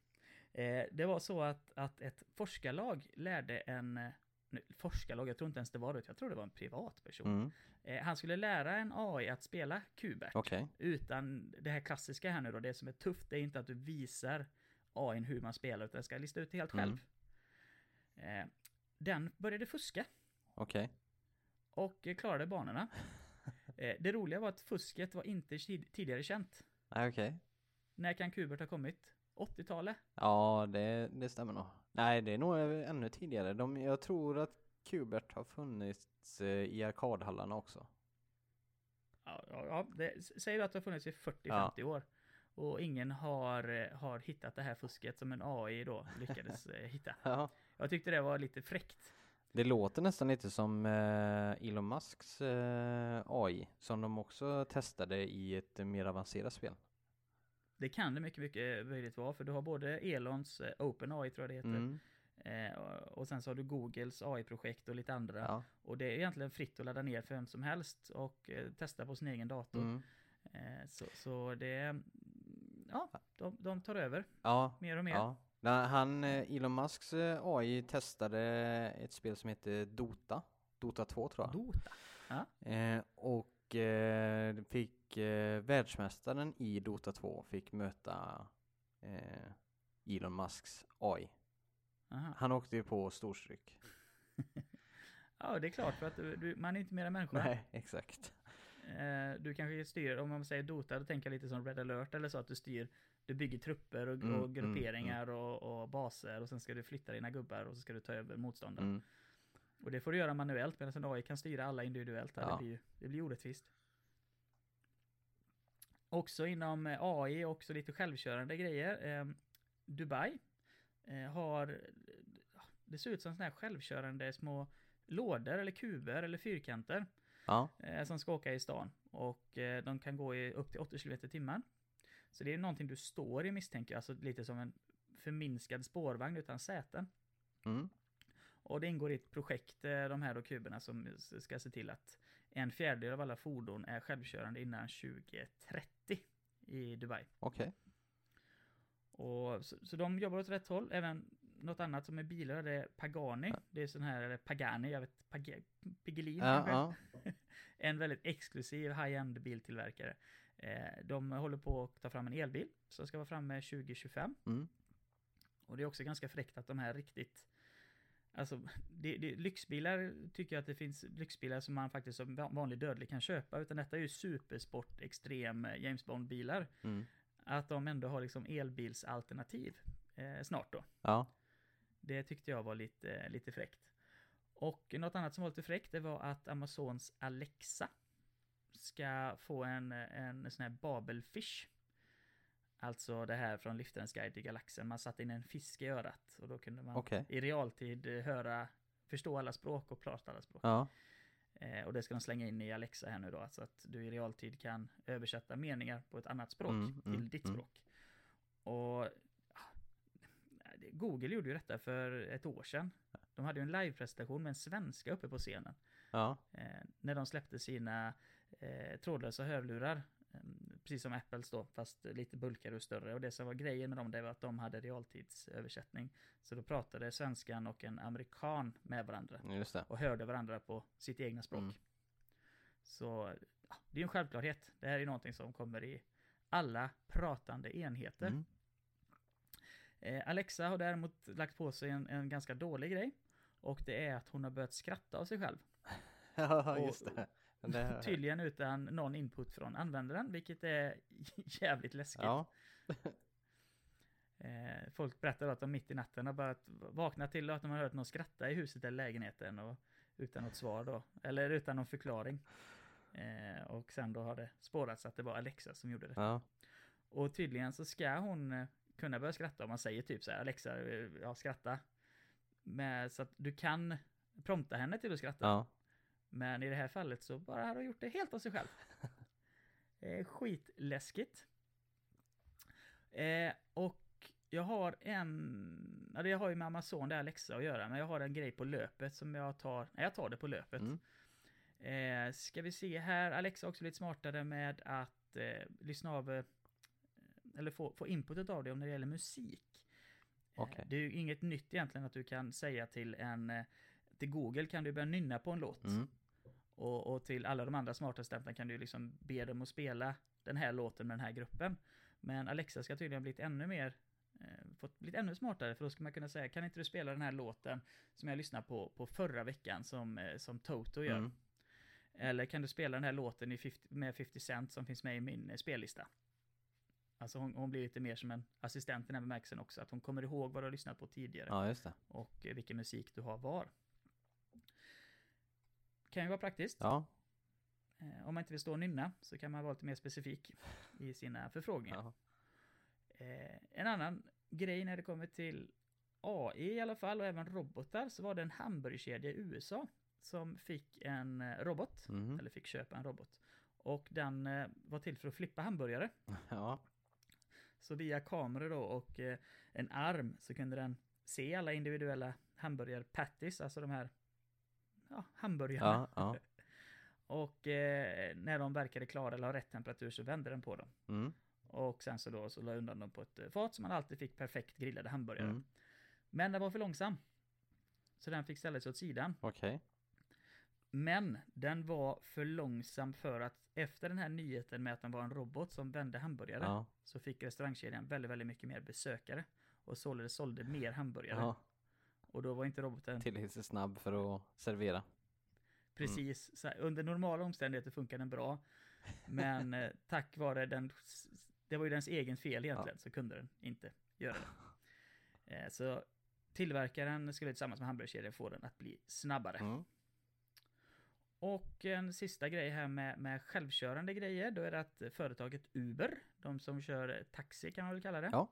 Eh, det var så att, att ett forskarlag lärde en... nu, Forskarlag, jag tror inte ens det var det, jag tror det var en privatperson. Mm. Eh, han skulle lära en AI att spela Kubert. Okej. Utan det här klassiska här nu då, det som är tufft, det är inte att du visar AI hur man spelar, utan jag ska lista ut det helt själv. Eh, den började fuska Okej. och eh, klarade banorna. Eh, det roliga var att fusket var inte tid- tidigare känt. Okej. När kan Kubert ha kommit? 80-talet? Ja, det, det stämmer nog. Nej, det är nog ännu tidigare. De, jag tror att Kubert har funnits eh, i arkadhallarna också. Ja, ja, ja det, säger du att det har funnits i 40-50 år. Och ingen har, eh, har hittat det här fusket som en AI då lyckades eh, hitta. Ja. Jag tyckte det var lite fräckt. Det låter nästan lite som Elon Musks AI, som de också testade i ett mer avancerat spel. Det kan det mycket, mycket möjligt vara, för du har både Elons eh, OpenAI tror jag det heter, Mm. eh, och sen så har du Googles AI-projekt och lite andra. Ja. Och det är egentligen fritt att ladda ner för vem som helst och eh, testa på sin egen dator. Mm. Eh, så, så det, ja, de, de tar över Ja. mer och mer. ja. Han, Elon Musks AI testade ett spel som heter Dota. Dota 2 tror jag. Dota. Eh, och eh, fick eh, världsmästaren i Dota 2 fick möta eh, Elon Musks AI. Aha. Han åkte ju på storstryk. Ja, det är klart, för att du, du, man är inte mer än människa. Nej, exakt. Eh, du kanske styr, om man säger Dota, då tänker jag lite som Red alert eller så, att du styr, du bygger trupper och, Mm, och grupperingar Och, och baser och sen ska du flytta dina gubbar och så ska du ta över motståndaren. Mm. Och det får du göra manuellt medan en AI kan styra alla individuellt. Ja. Det, blir, det blir orättvist. Också inom eh, AI och också lite självkörande grejer. Eh, Dubai eh, har, det ser ut som sådana här självkörande små lådor eller kuber eller fyrkanter Ja, eh, som ska åka i stan. Och de kan gå i upp till 80 km i timmen. Så det är någonting du står i misstänker jag, alltså lite som en förminskad spårvagn utan säten. mm. Och det ingår i ett projekt, de här då kuberna, som ska se till att en fjärdedel av alla fordon är självkörande innan 2030 i Dubai. okej. Och, så, så de jobbar åt rätt håll. Även något annat som är bilar, det är Pagani. Ja. Det är sån här, eller Pagani, jag vet, Pag Piggelin Ja, ja. En väldigt exklusiv high-end biltillverkare. Eh, de håller på att ta fram en elbil som ska vara framme 2025. Mm. Och det är också ganska fräckt att de här riktigt Alltså, det, det, lyxbilar tycker jag att det finns lyxbilar som man faktiskt som va- vanlig dödlig kan köpa. Utan detta är ju supersport, extrem eh, James Bond-bilar. Mm. Att de ändå har liksom elbilsalternativ eh, snart då. Ja. Det tyckte jag var lite, lite fräckt. Och något annat som var lite fräckt det var att Amazons Alexa ska få en, en sån här Babelfish. Alltså det här från Liftarens guide till galaxen. Man satte in en fisk i örat och då kunde man Okej. i realtid eh, höra, förstå alla språk och prata alla språk. Ja. Eh, och det ska de slänga in i Alexa här nu då, så att du i realtid kan översätta meningar på ett annat språk Mm, till mm, ditt mm. språk. Och ah, Google gjorde ju detta för ett år sedan. De hade ju en livepresentation med en svenska uppe på scenen. Ja. Eh, när de släppte sina eh, trådlösa hörlurar. Precis som Apples då, fast lite bulkigare och större. Och det som var grejen med dem, det var att de hade realtidsöversättning. Så då pratade svenskan och en amerikan med varandra. Och hörde varandra på sitt egna språk. Mm. Så ja, det är en självklarhet. Det här är någonting som kommer i alla pratande enheter. Mm. Eh, Alexa har däremot lagt på sig en, en ganska dålig grej. Och det är att hon har börjat skratta av sig själv. Ja, just det. Det Tydligen utan någon input från användaren, vilket är jävligt läskigt. Ja. Eh, folk berättar att de mitt i natten har börjat vakna till och att de har hört någon skratta i huset eller lägenheten och utan något svar då. Eller utan någon förklaring. Eh, och sen då har det spårats att det var Alexa som gjorde det. Ja. Och tydligen så ska hon eh, kunna börja skratta om man säger typ så här Alexa, ja skratta. Men, så att du kan prompta henne till att skratta. Ja. Men i det här fallet så bara har hon gjort det helt av sig själv. Eh, skitläskigt. Eh, och jag har en, ja det har ju med Amazon det här Alexa att göra, men jag har en grej på löpet som jag tar, nej jag tar det på löpet. Mm. Eh, ska vi se här, Alexa har också blivit smartare med att eh, lyssna av, eh, eller få, få inputet av det om när det gäller musik. Eh, Okej. Det är ju inget nytt egentligen att du kan säga till en, eh, till Google kan du börja nynna på en låt. Mm. Och, och till alla de andra smarta assistenterna kan du liksom be dem att spela den här låten med den här gruppen. Men Alexa ska tydligen ha blivit ännu mer, eh, fått blivit ännu smartare för då ska man kunna säga kan inte du spela den här låten som jag lyssnade på, på förra veckan som, eh, som Toto gör. Mm. Eller kan du spela den här låten i 50, med 50 Cent som finns med i min eh, spellista? Alltså hon, hon blir lite mer som en assistent i den här bemärkelsen också, att hon kommer ihåg vad du har lyssnat på tidigare Ja, just det. och eh, vilken musik du har var. Kan ju vara praktiskt. Ja. Eh, Om man inte vill stå och nynna så kan man vara lite mer specifik i sina förfrågningar. ja. Eh, en annan grej när det kommer till AI i alla fall och även robotar så var det en hamburgerkedja i USA som fick en eh, robot, Mhm. eller fick köpa en robot. Och den var till för att flippa hamburgare. Ja. Så via kameror då och en arm så kunde den se alla individuella hamburgerpatties, alltså de här ja, hamburgarna. Ja, ja. Och eh, när de verkade klara eller har rätt temperatur så vände den på dem. Mm. Och sen så då så la jag undan dem på ett eh, fat så man alltid fick perfekt grillade hamburgare. Mm. Men den var för långsam. Så den fick ställa sig åt sidan. Okej. Men den var för långsam för att efter den här nyheten med att den var en robot som vände hamburgare Ja. så fick restaurangkedjan väldigt, väldigt mycket mer besökare. Och således sålde mer hamburgare. Ja. Och då var inte roboten Tillräckligt snabb för att servera. precis, så här, under normala omständigheter funkar den bra. Men eh, tack vare den, det var ju dens egen fel egentligen, så kunde den inte göra det. Eh, så tillverkaren skulle tillsammans med hamburgerkedjan få den att bli snabbare. Mm. Och en sista grej här med, med självkörande grejer, då är det att företaget Uber, de som kör taxi kan man väl kalla det. Ja.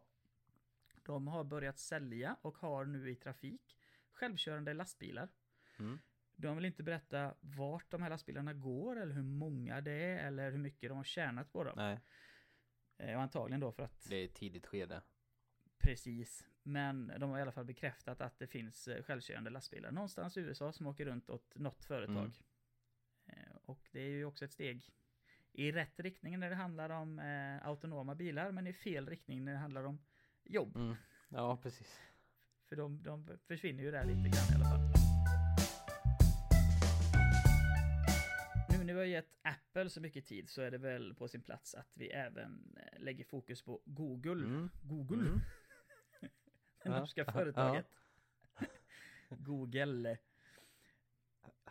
De har börjat sälja och har nu i trafik självkörande lastbilar. Mm. De vill inte berätta vart de här lastbilarna går eller hur många det är eller hur mycket de har tjänat på dem. Nej, Eh, Och antagligen då för att det är ett tidigt skede. precis. Men de har i alla fall bekräftat att det finns eh, självkörande lastbilar någonstans i USA som åker runt åt något företag. Mm. Eh, Och det är ju också ett steg i rätt riktning när det handlar om eh, autonoma bilar men i fel riktning när det handlar om jobb. Mm. Ja, precis. För de, de försvinner ju där lite grann i alla fall. Nu när vi har gett Apple så mycket tid så är det väl på sin plats att vi även eh, lägger fokus på Google. Mm. Google. Mm. Det Ja. norska företaget. Google.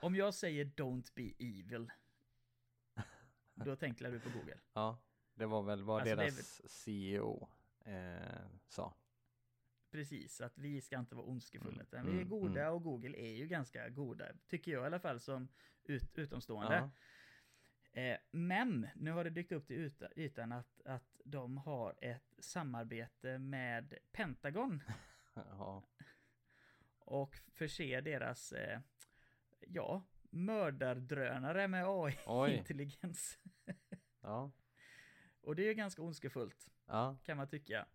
Om jag säger Don't be evil. Då tänker du på Google. Ja, det var väl vad Alltså, deras CEO eh, sa. Precis, att vi ska inte vara ondskefulla. Mm, utan Vi är mm, goda mm. och Google är ju ganska goda. Tycker jag i alla fall som ut, utomstående. Ja. Eh, men nu har det dykt upp till yta, ytan att, att de har ett samarbete med Pentagon ja. och förser deras, eh, ja, mördardrönare med. AI-intelligens. Ja. Och det är ganska ondskefullt, Ja. kan man tycka.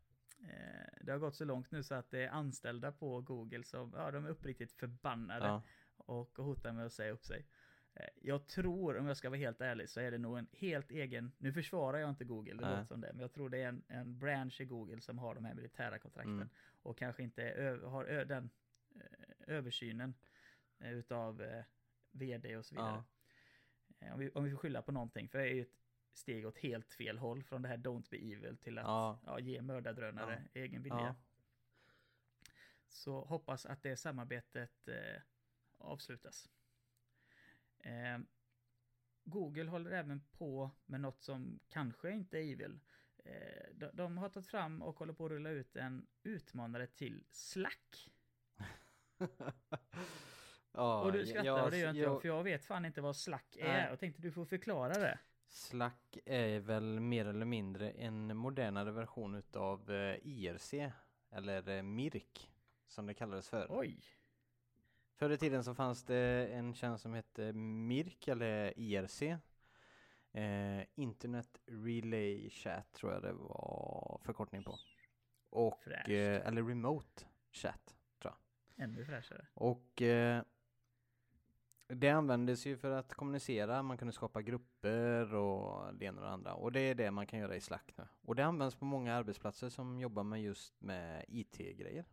Eh, det har gått så långt nu så att det är anställda på Google som, ja, de är uppriktigt förbannade Ja. och hotar med att säga upp sig. Eh, Jag tror, om jag ska vara helt ärlig, så är det nog en helt egen, nu försvarar jag inte Google, det låter som det, men jag tror det är en, en branch i Google som har de här militära kontrakten. Mm. Och kanske inte ö- har ö- den eh, översynen utav eh, vd och så vidare. Eh, Om, vi, om vi får skylla på någonting, för det är ju ett steg åt helt fel håll från det här Don't be evil till att Ja. ja, ge mördardrönare egen vilja. Ja. Så hoppas att det samarbetet eh, avslutas. Eh, Google håller även på med något som kanske inte är evil. Eh, de, de har tagit fram och håller på att rulla ut en utmanare till Slack. ja, och du skrattar och det gör inte jag- för jag vet fan inte vad Slack är. Nej. Jag tänkte du får förklara det. Slack är väl mer eller mindre en modernare version utav eh, IRC, eller eh, MIRK, som det kallades för. Oj! Förr i tiden så fanns det en tjänst som hette MIRK, eller IRC. Eh, Internet Relay Chat tror jag det var förkortning på. Och, eh, eller Remote Chat. Ännu fräschare. Och eh, det användes ju för att kommunicera, man kunde skapa grupper och det ena och det andra. Och det är det man kan göra i Slack nu. Och det används på många arbetsplatser som jobbar med just med IT-grejer.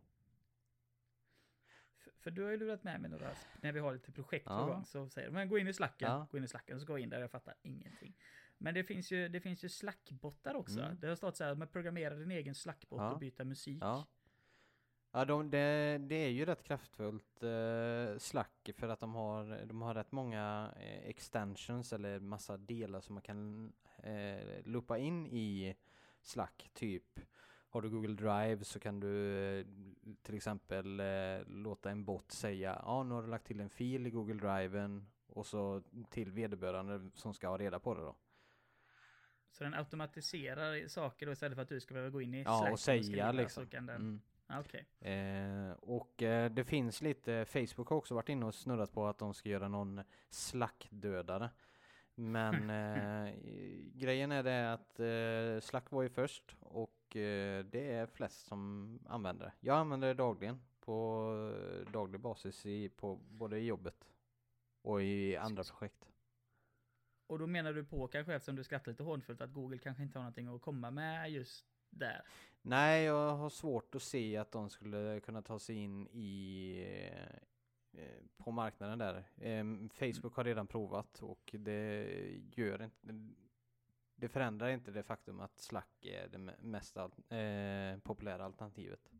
För, för du har ju lurat med mig några, när vi har lite projekt på Ja. gång, så säger de, gå in i slacken, Ja. gå in i slacken, så går jag in där, jag fattar ingenting. Men det finns ju, det finns ju slackbottar också. Mm. Det har stått så här, man programmerar din egen slackbot Ja. och byta musik. Ja. Ja, de, det, det är ju rätt kraftfullt eh, Slack för att de har, de har rätt många eh, extensions eller massa delar som man kan eh, loopa in i Slack. Typ har du Google Drive så kan du eh, till exempel eh, låta en bot säga ja nu har du lagt till en fil i Google Driven och så till vederbörande som ska ha reda på det då. Så den automatiserar saker då istället för att du ska behöva gå in i Ja Slack och säga skriva, liksom. Så kan den, Mm. Ja, okej. Eh, och eh, det finns lite, Facebook har också varit inne och snurrat på att de ska göra någon slackdödare. Men eh, grejen är det att eh, Slack var ju först och eh, det är flest som använder det. Jag använder det dagligen på eh, daglig basis i, på, både i jobbet och i andra projekt. Och då menar du på, kanske eftersom du skrattar lite hånfullt, att Google kanske inte har någonting att komma med just där. Nej, jag har svårt att se att de skulle kunna ta sig in i eh, på marknaden där. Ehm, Facebook har redan provat och det gör inte det förändrar inte det faktum att Slack är det mest eh, populära alternativet.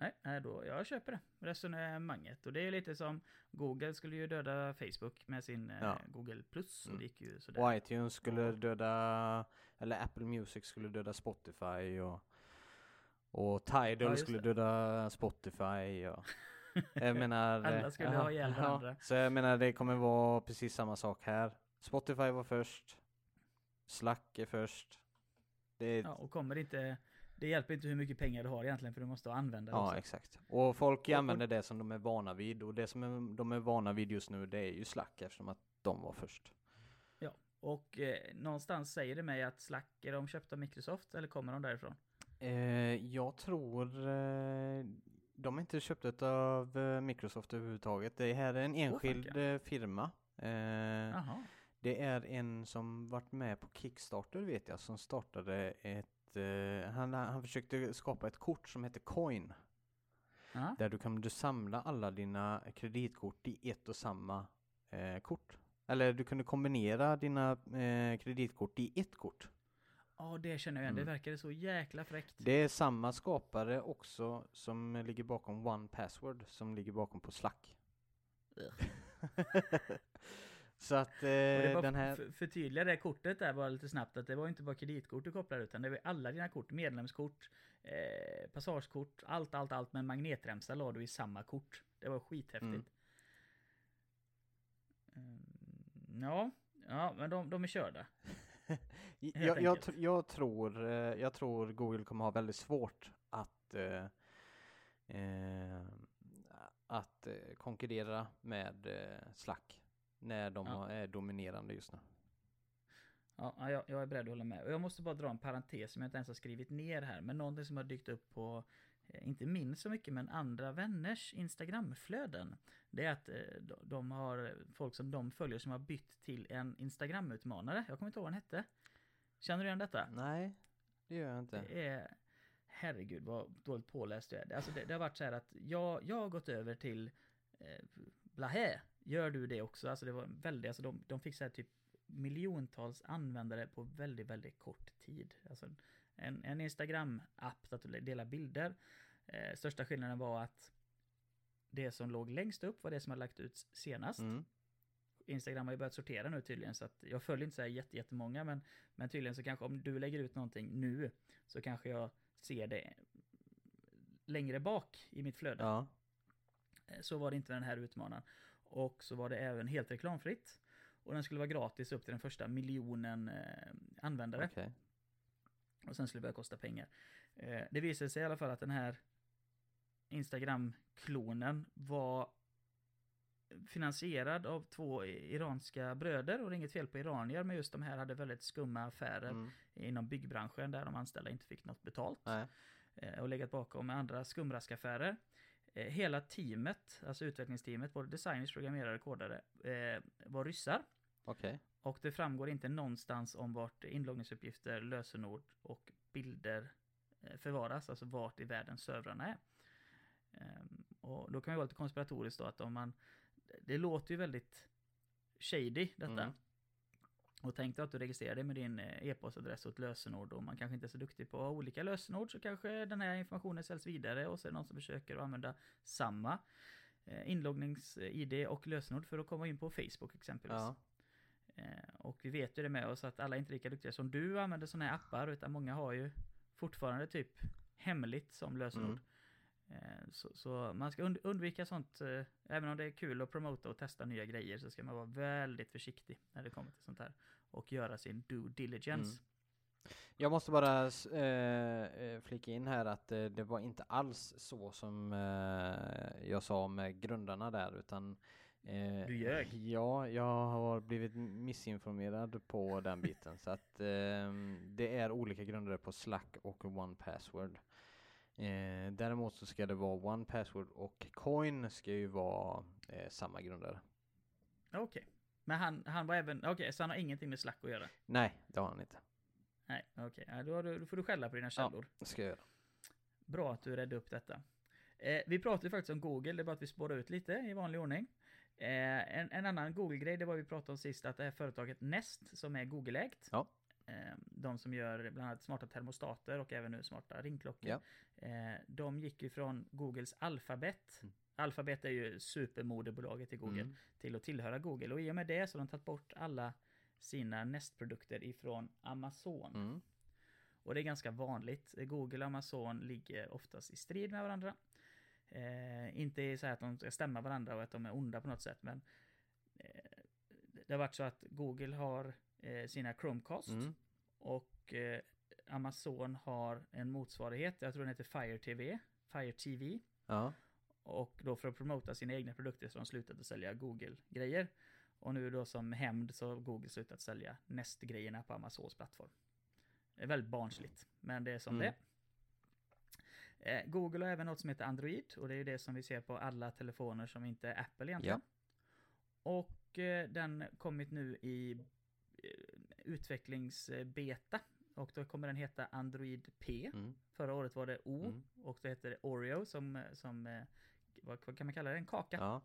Nej, då, jag köper det resonemanget. Och det är lite som Google skulle ju döda Facebook med sin eh, Ja. Google Plus. Och Mm. det gick ju sådär. Och iTunes skulle Ja. döda, eller Apple Music skulle döda Spotify och och Tidal Ja, skulle det. döda Spotify och Jag menar... Alla skulle ja, ha ihjäl ja. varandra. Så jag menar det kommer vara precis samma sak här. Spotify var först. Slack är först. Är, Ja, ja, och kommer inte... Det hjälper inte hur mycket pengar du har egentligen för du måste ha användare också. exakt. Och folk använder det som de är vana vid. Och det som de är vana vid just nu det är ju Slack eftersom att de var först. Och eh, någonstans säger det mig att Slack, är de köpta av Microsoft eller kommer de därifrån? Eh, jag tror eh, de är inte köpta av eh, Microsoft överhuvudtaget. Det här är en enskild eh, firma. Eh. Det är en som varit med på Kickstarter vet jag, som startade ett, eh, han, han försökte skapa ett kort som heter Coin. Ja. Där du kan du samla alla dina kreditkort i ett och samma eh, kort. Eller du kunde kombinera dina eh, kreditkort i ett kort. Ja, det känner jag igen. Mm. Det verkade så jäkla fräckt. Det är samma skapare också som ligger bakom One Password som ligger bakom på Slack. Så att eh, den här... för, förtydliga det kortet där bara lite snabbt att det var inte bara kreditkort du kopplade utan det var alla dina kort, medlemskort, eh, passagekort, allt, allt, allt med en magnetremsa la du i samma kort. Det var skithäftigt. Mm. Mm, ja, ja, men de, de är körda. Jag, jag, jag, tror, eh, jag tror Google kommer ha väldigt svårt att eh, eh, att eh, konkurrera med Slack när de Ja. är dominerande just nu. Ja, ja, jag, jag är beredd att hålla med. Och jag måste bara dra en parentes som jag inte ens har skrivit ner här. Men någonting som har dykt upp på eh, inte min så mycket, men andra vänners Instagramflöden. Det är att eh, de- har folk som de följer som har bytt till en Instagram-utmanare. Jag kommer inte ihåg vad den hette. Känner du igen detta? Nej, det gör jag inte. Det är... Herregud vad dåligt påläst jag är. Alltså det, det har varit så här att jag, jag har gått över till eh, Blahä. Gör du det också? Alltså det var väldigt, alltså de, de fick så här typ miljontals användare på väldigt, väldigt kort tid. Alltså en, en Instagram-app där du delar bilder. Eh, största skillnaden var att det som låg längst upp var det som hade lagt ut senast. Mm. Instagram har ju börjat sortera nu tydligen så att jag följer inte så här jätte- jättemånga men, men tydligen så kanske om du lägger ut någonting nu så kanske jag ser det längre bak i mitt flöde. Ja, Eh, Så var det inte med den här utmanaren. Och så var det även helt reklamfritt. Och den skulle vara gratis upp till den första miljonen eh, användare. okej. Och sen skulle det börja kosta pengar. Eh, det visade sig i alla fall att den här Instagram-klonen var finansierad av två iranska bröder och det är inget fel på iranier men just de här hade väldigt skumma affärer Mm. inom byggbranschen där de anställda inte fick något betalt. Nej. Eh, och legat bakom andra skumraskaffärer. Eh, hela teamet, alltså utvecklingsteamet, både designers, programmerare och kodare, eh, var ryssar. Okej. Och det framgår inte någonstans om vart inloggningsuppgifter, lösenord och bilder eh, förvaras, alltså vart i världen servrarna är. Ehm, Och då kan det vara lite konspiratoriskt då att om man, det låter ju väldigt shady detta. Mm. Och tänk dig att du registrerar dig med din eh, e-postadress och ett lösenord och man kanske inte är så duktig på olika lösenord så kanske den här informationen säljs vidare och så är det någon som försöker att använda samma eh, inloggnings-id och lösenord för att komma in på Facebook exempelvis. Ja. Eh, Och vi vet ju det med oss att alla är inte lika duktiga som du använder sådana här appar utan många har ju fortfarande typ hemligt som lösenord. Mm. Eh, Så, så man ska und- undvika sånt, eh, även om det är kul att promota och testa nya grejer så ska man vara väldigt försiktig när det kommer till sånt här. Och göra sin due diligence. Mm. Jag måste bara eh, eh, flika in här att eh, det var inte alls så som eh, jag sa med grundarna där utan Du ljög. Ja, jag har blivit missinformerad på den biten så att det är olika grundare på Slack och One Password. Eh, däremot så ska det vara One Password och Coin ska ju vara eh, samma grundare. Okej. Men han, han var även, okej, så han har ingenting med Slack att göra? Nej, det har han inte. Nej, okej. Ja, då, du- då får du skälla på dina källor. Det ska jag göra. Bra att du redde upp detta. Eh, vi pratade faktiskt om Google, det är bara att vi spårar ut lite i vanlig ordning. Eh, en, en annan Google-grej, det var vi pratade om sist, att det här företaget Nest, som är Google-ägt. Ja. Eh, de som gör bland annat smarta termostater och även nu smarta ringklockor. Eh, de gick ju från Googles Alphabet. Mm. Alphabet är ju supermodebolaget i Google. Mm. Till att tillhöra Google. Och i och med det så har de tagit bort alla sina Nest-produkter ifrån Amazon. Mm. Och det är ganska vanligt. Google och Amazon ligger oftast i strid med varandra. Eh, inte så här att de ska stämma varandra och att de är onda på något sätt, men eh, det har varit så att Google har sina Chromecast Mm. och eh, Amazon har en motsvarighet, jag tror den heter Fire TV, Fire TV. Ja. Och då för att promota sina egna produkter så har de slutat att sälja Google-grejer. Och nu då som hämnd så har Google slutat sälja Nest-grejerna på Amazons plattform. Det är väldigt barnsligt, men det är som Mm. det. Eh, Google har även något som heter Android och det är ju det som vi ser på alla telefoner som inte är Apple egentligen. Och eh, den kommit nu i eh, utvecklingsbeta och då kommer den heta Android P. Mm. Förra året var det O Mm. och då heter det Oreo som, som eh, vad, vad kan man kalla det? En kaka. Ja.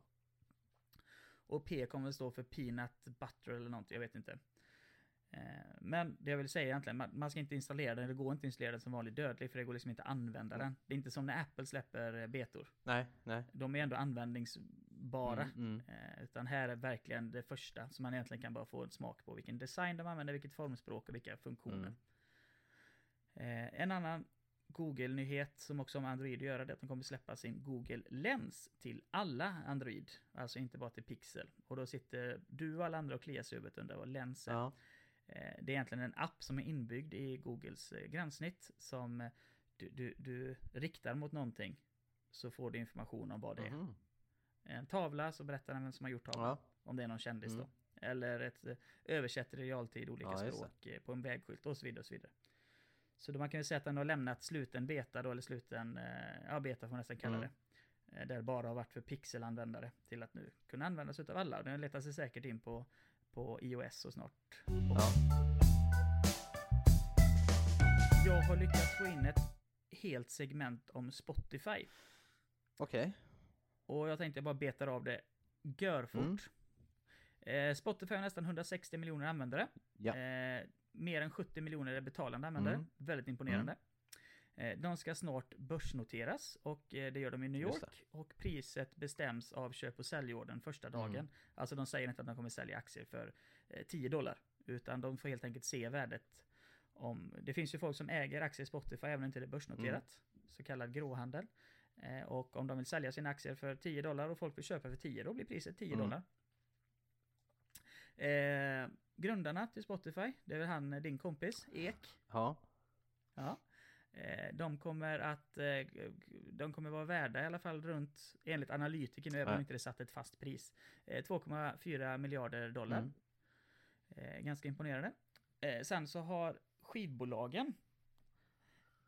Och P kommer att stå för Peanut Butter eller något, jag vet inte. Eh, Men det jag vill säga egentligen, man, ska inte installera den, det går inte att installera den som vanlig dödlig för det går liksom inte att använda den. Det är inte som när Apple släpper eh, betor. Nej, nej. De är ändå användningsbara. Mm, mm. Eh, Utan här är verkligen det första som man egentligen kan bara få en smak på vilken design de använder, vilket formspråk och vilka funktioner. Mm. Eh, en annan Google-nyhet som också har med Android att göra det är att de kommer släppa sin Google Lens till alla Android. Alltså inte bara till Pixel. Och då sitter du och alla andra och kliar sig i huvudet under vad Lens är. Ja. Eh, det är egentligen en app som är inbyggd i Googles gränssnitt som du, du, du riktar mot någonting. Så får du information om vad det är. Mhm. En tavla så berättar den vem som har gjort tavlan. Ja. Om det är någon kändis Mm. då. Eller ett, eh, översätter i realtid olika Ja, språk eh, på en vägskylt och så vidare. Och så vidare. Så då man kan ju säga att den har lämnat sluten beta då, eller sluten, eh, ja beta får man nästan kalla Mm. det. Eh, Där bara har varit för pixelanvändare till att nu kunna användas utav alla. Och den letar sig säkert in på, på iOS och snart. Ja. Jag har lyckats få in ett helt segment om Spotify. Okej. Och jag tänkte bara betar av det görfort. Mm. Eh, Spotify har nästan 160 miljoner användare. Ja. Eh, mer än 70 miljoner är betalande användare. Mm. Väldigt imponerande. Eh, de ska snart börsnoteras och eh, det gör de i New York. Och priset bestäms av köp och säljorden första dagen. Mm. Alltså de säger inte att de kommer sälja aktier för eh, 10 dollar. Utan de får helt enkelt se värdet om... Det finns ju folk som äger aktier i Spotify även om inte det är börsnoterat. Så kallad gråhandel. Eh, och om de vill sälja sina aktier för 10 dollar och folk vill köpa för 10 då blir priset 10 Mm. dollar. Eh, grundarna till Spotify, det är väl han, eh, din kompis, Ek. Ja. Ja. Eh, de kommer att, eh, de kommer vara värda i alla fall runt, enligt analytiker nu, även om inte det satt ett fast pris, eh, 2,4 miljarder dollar. Mm. Eh, ganska imponerande. Eh, sen så har skivbolagen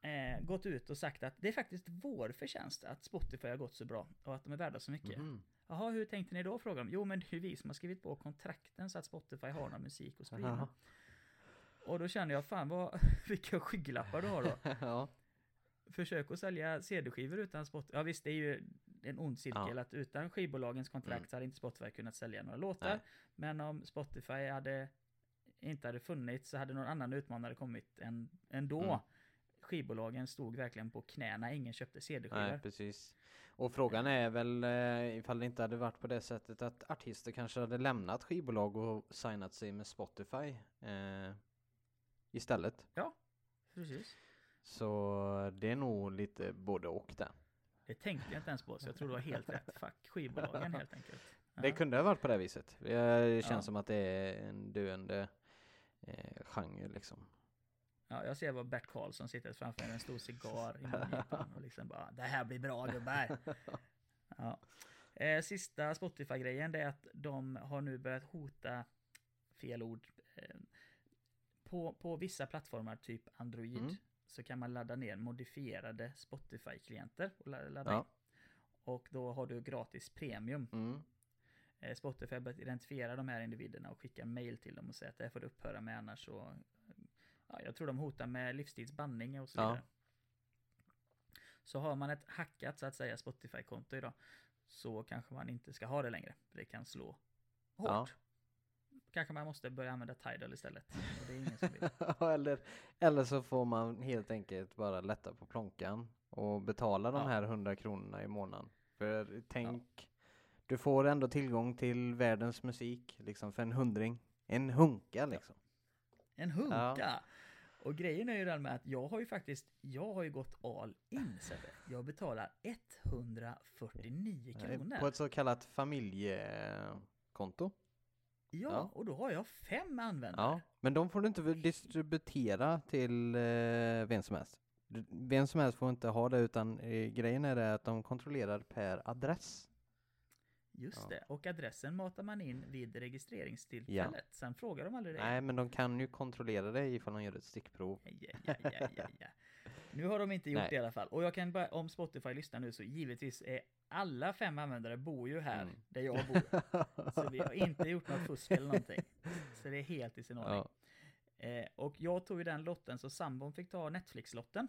eh, gått ut och sagt att det är faktiskt vår förtjänst att Spotify har gått så bra och att de är värda så mycket. Mhm. Jaha, hur tänkte ni då? Frågar de. Jo, men det är ju vi som har skrivit på kontrakten så att Spotify har någon musik att sprida. Och då känner jag, fan vad, vilka skygglappar du har då. ja. Försök att sälja CD-skivor utan Spotify. Ja visst, det är ju en ond cirkel Ja. att utan skivbolagens kontrakt Mm. hade inte Spotify kunnat sälja några låtar. Nej. Men om Spotify hade inte hade funnits så hade någon annan utmanare kommit än, ändå. Mm. Skivbolagen stod verkligen på knäna, ingen köpte CD-skivor. Nej, precis. Och frågan är väl eh, ifall det inte hade varit på det sättet att artister kanske hade lämnat skivbolag och signat sig med Spotify eh, istället. Precis. Så det är nog lite både och där. Det tänkte jag inte ens på, så jag tror du har helt rätt. Fuck skivbolagen helt enkelt. Det Ja. kunde ha varit på det viset. Det känns Ja. som att det är en döende eh, genre liksom. Ja, jag ser vad Bert Karlsson sitter framför med en stor cigarr i mungipan och liksom bara Det här blir bra gubbar! Ja. Eh, sista Spotify-grejen det är att de har nu börjat hota, fel ord, eh, på, på vissa plattformar, typ Android, Mm. så kan man ladda ner modifierade Spotify-klienter och la- ladda Ja. in. Och då har du gratis premium. Mm. Eh, Spotify har börjat identifiera de här individerna och skicka mail till dem och säga att det här får du upphöra med annars så... Ja, jag tror de hotar med livstidsbanning och så Ja. vidare. Så har man ett hackat så att säga Spotify-konto idag så kanske man inte ska ha det längre. för Det kan slå hårt. Ja. Kanske man måste börja använda Tidal istället. Och det är ingen som vill. eller, eller så får man helt enkelt bara lätta på plånkan och betala de Ja. här 100 kronorna i månaden. För tänk, du får ändå tillgång till världens musik liksom för en hundring. En hunka liksom. En hunka! Och grejen är ju den med att jag har ju faktiskt, jag har ju gått all in Sebbe. Jag betalar 149 kronor. På ett så kallat familjekonto. Ja, Ja. och då har jag fem användare. Ja, men de får du inte distributera till eh, vem som helst. Vem som helst får inte ha det utan eh, grejen är det att de kontrollerar per adress. Just Ja. det, och adressen matar man in vid registreringstillfället. Sen frågar de aldrig dig. Nej, men de kan ju kontrollera det ifall de gör ett stickprov. Ja, ja, ja, ja, ja, ja. Nu har de inte gjort Nej. det i alla fall. Och jag kan bara, om Spotify lyssnar nu så givetvis är alla fem användare bor ju här Mm. där jag bor. Så vi har inte gjort något fusk eller någonting. Så det är helt i sin ordning. ja. Eh, och jag tog ju den lotten så sambon fick ta Netflix-lotten.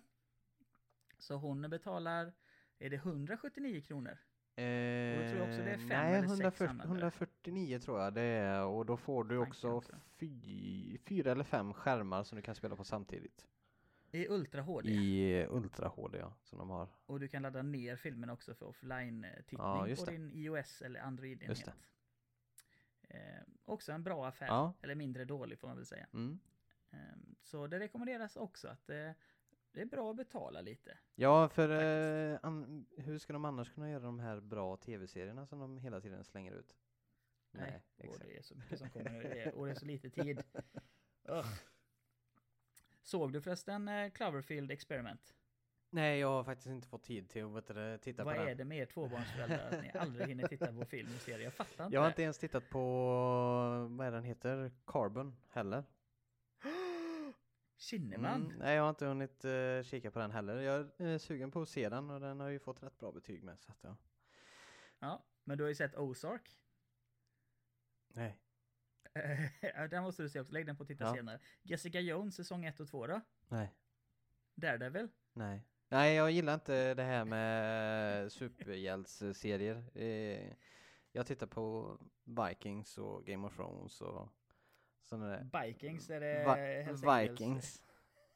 Så hon betalar, är det 179 kronor? Eh, tror också det är fem nej, eller sex 140, användare. 149 tror jag det är och då får du också fy, fyra eller fem skärmar som du kan spela på samtidigt. I Ultra HD. I Ultra HD ja, som de har. Och du kan ladda ner filmen också för offline-tittning Ja, på din iOS eller Android-enhet. Eh, också en bra affär, Ja. eller mindre dålig får man väl säga. Mm. Eh, så det rekommenderas också att eh, det är bra att betala lite. Ja, för eh, an, hur ska de annars kunna göra de här bra tv-serierna som de hela tiden slänger ut? Nej, och exakt. det är så mycket som kommer och det är så lite tid. Ugh. Såg du förresten eh, Cloverfield Experiment? Nej, jag har faktiskt inte fått tid till att du, titta Vad på är det. det med er tvåbarnsföräldrar att ni aldrig hinner titta på film och serier? Jag fattar inte Jag har det. inte ens tittat på, vad är den heter, Carbon heller. Kinnaman. Mm, nej, jag har inte hunnit uh, kika på den heller. Jag är uh, sugen på att se den och den har ju fått rätt bra betyg med. Så att, ja. Ja, men du har ju sett Ozark. Nej. Den måste du se också. Lägg den på titta Ja. senare. Jessica Jones säsong 1 och 2 då? Nej. Daredevil? Nej. Nej, jag gillar inte det här med superhjältsserier. Eh, jag tittar på Vikings och Game of Thrones och sådana där. Vikings är det Vi- Hells. Vikings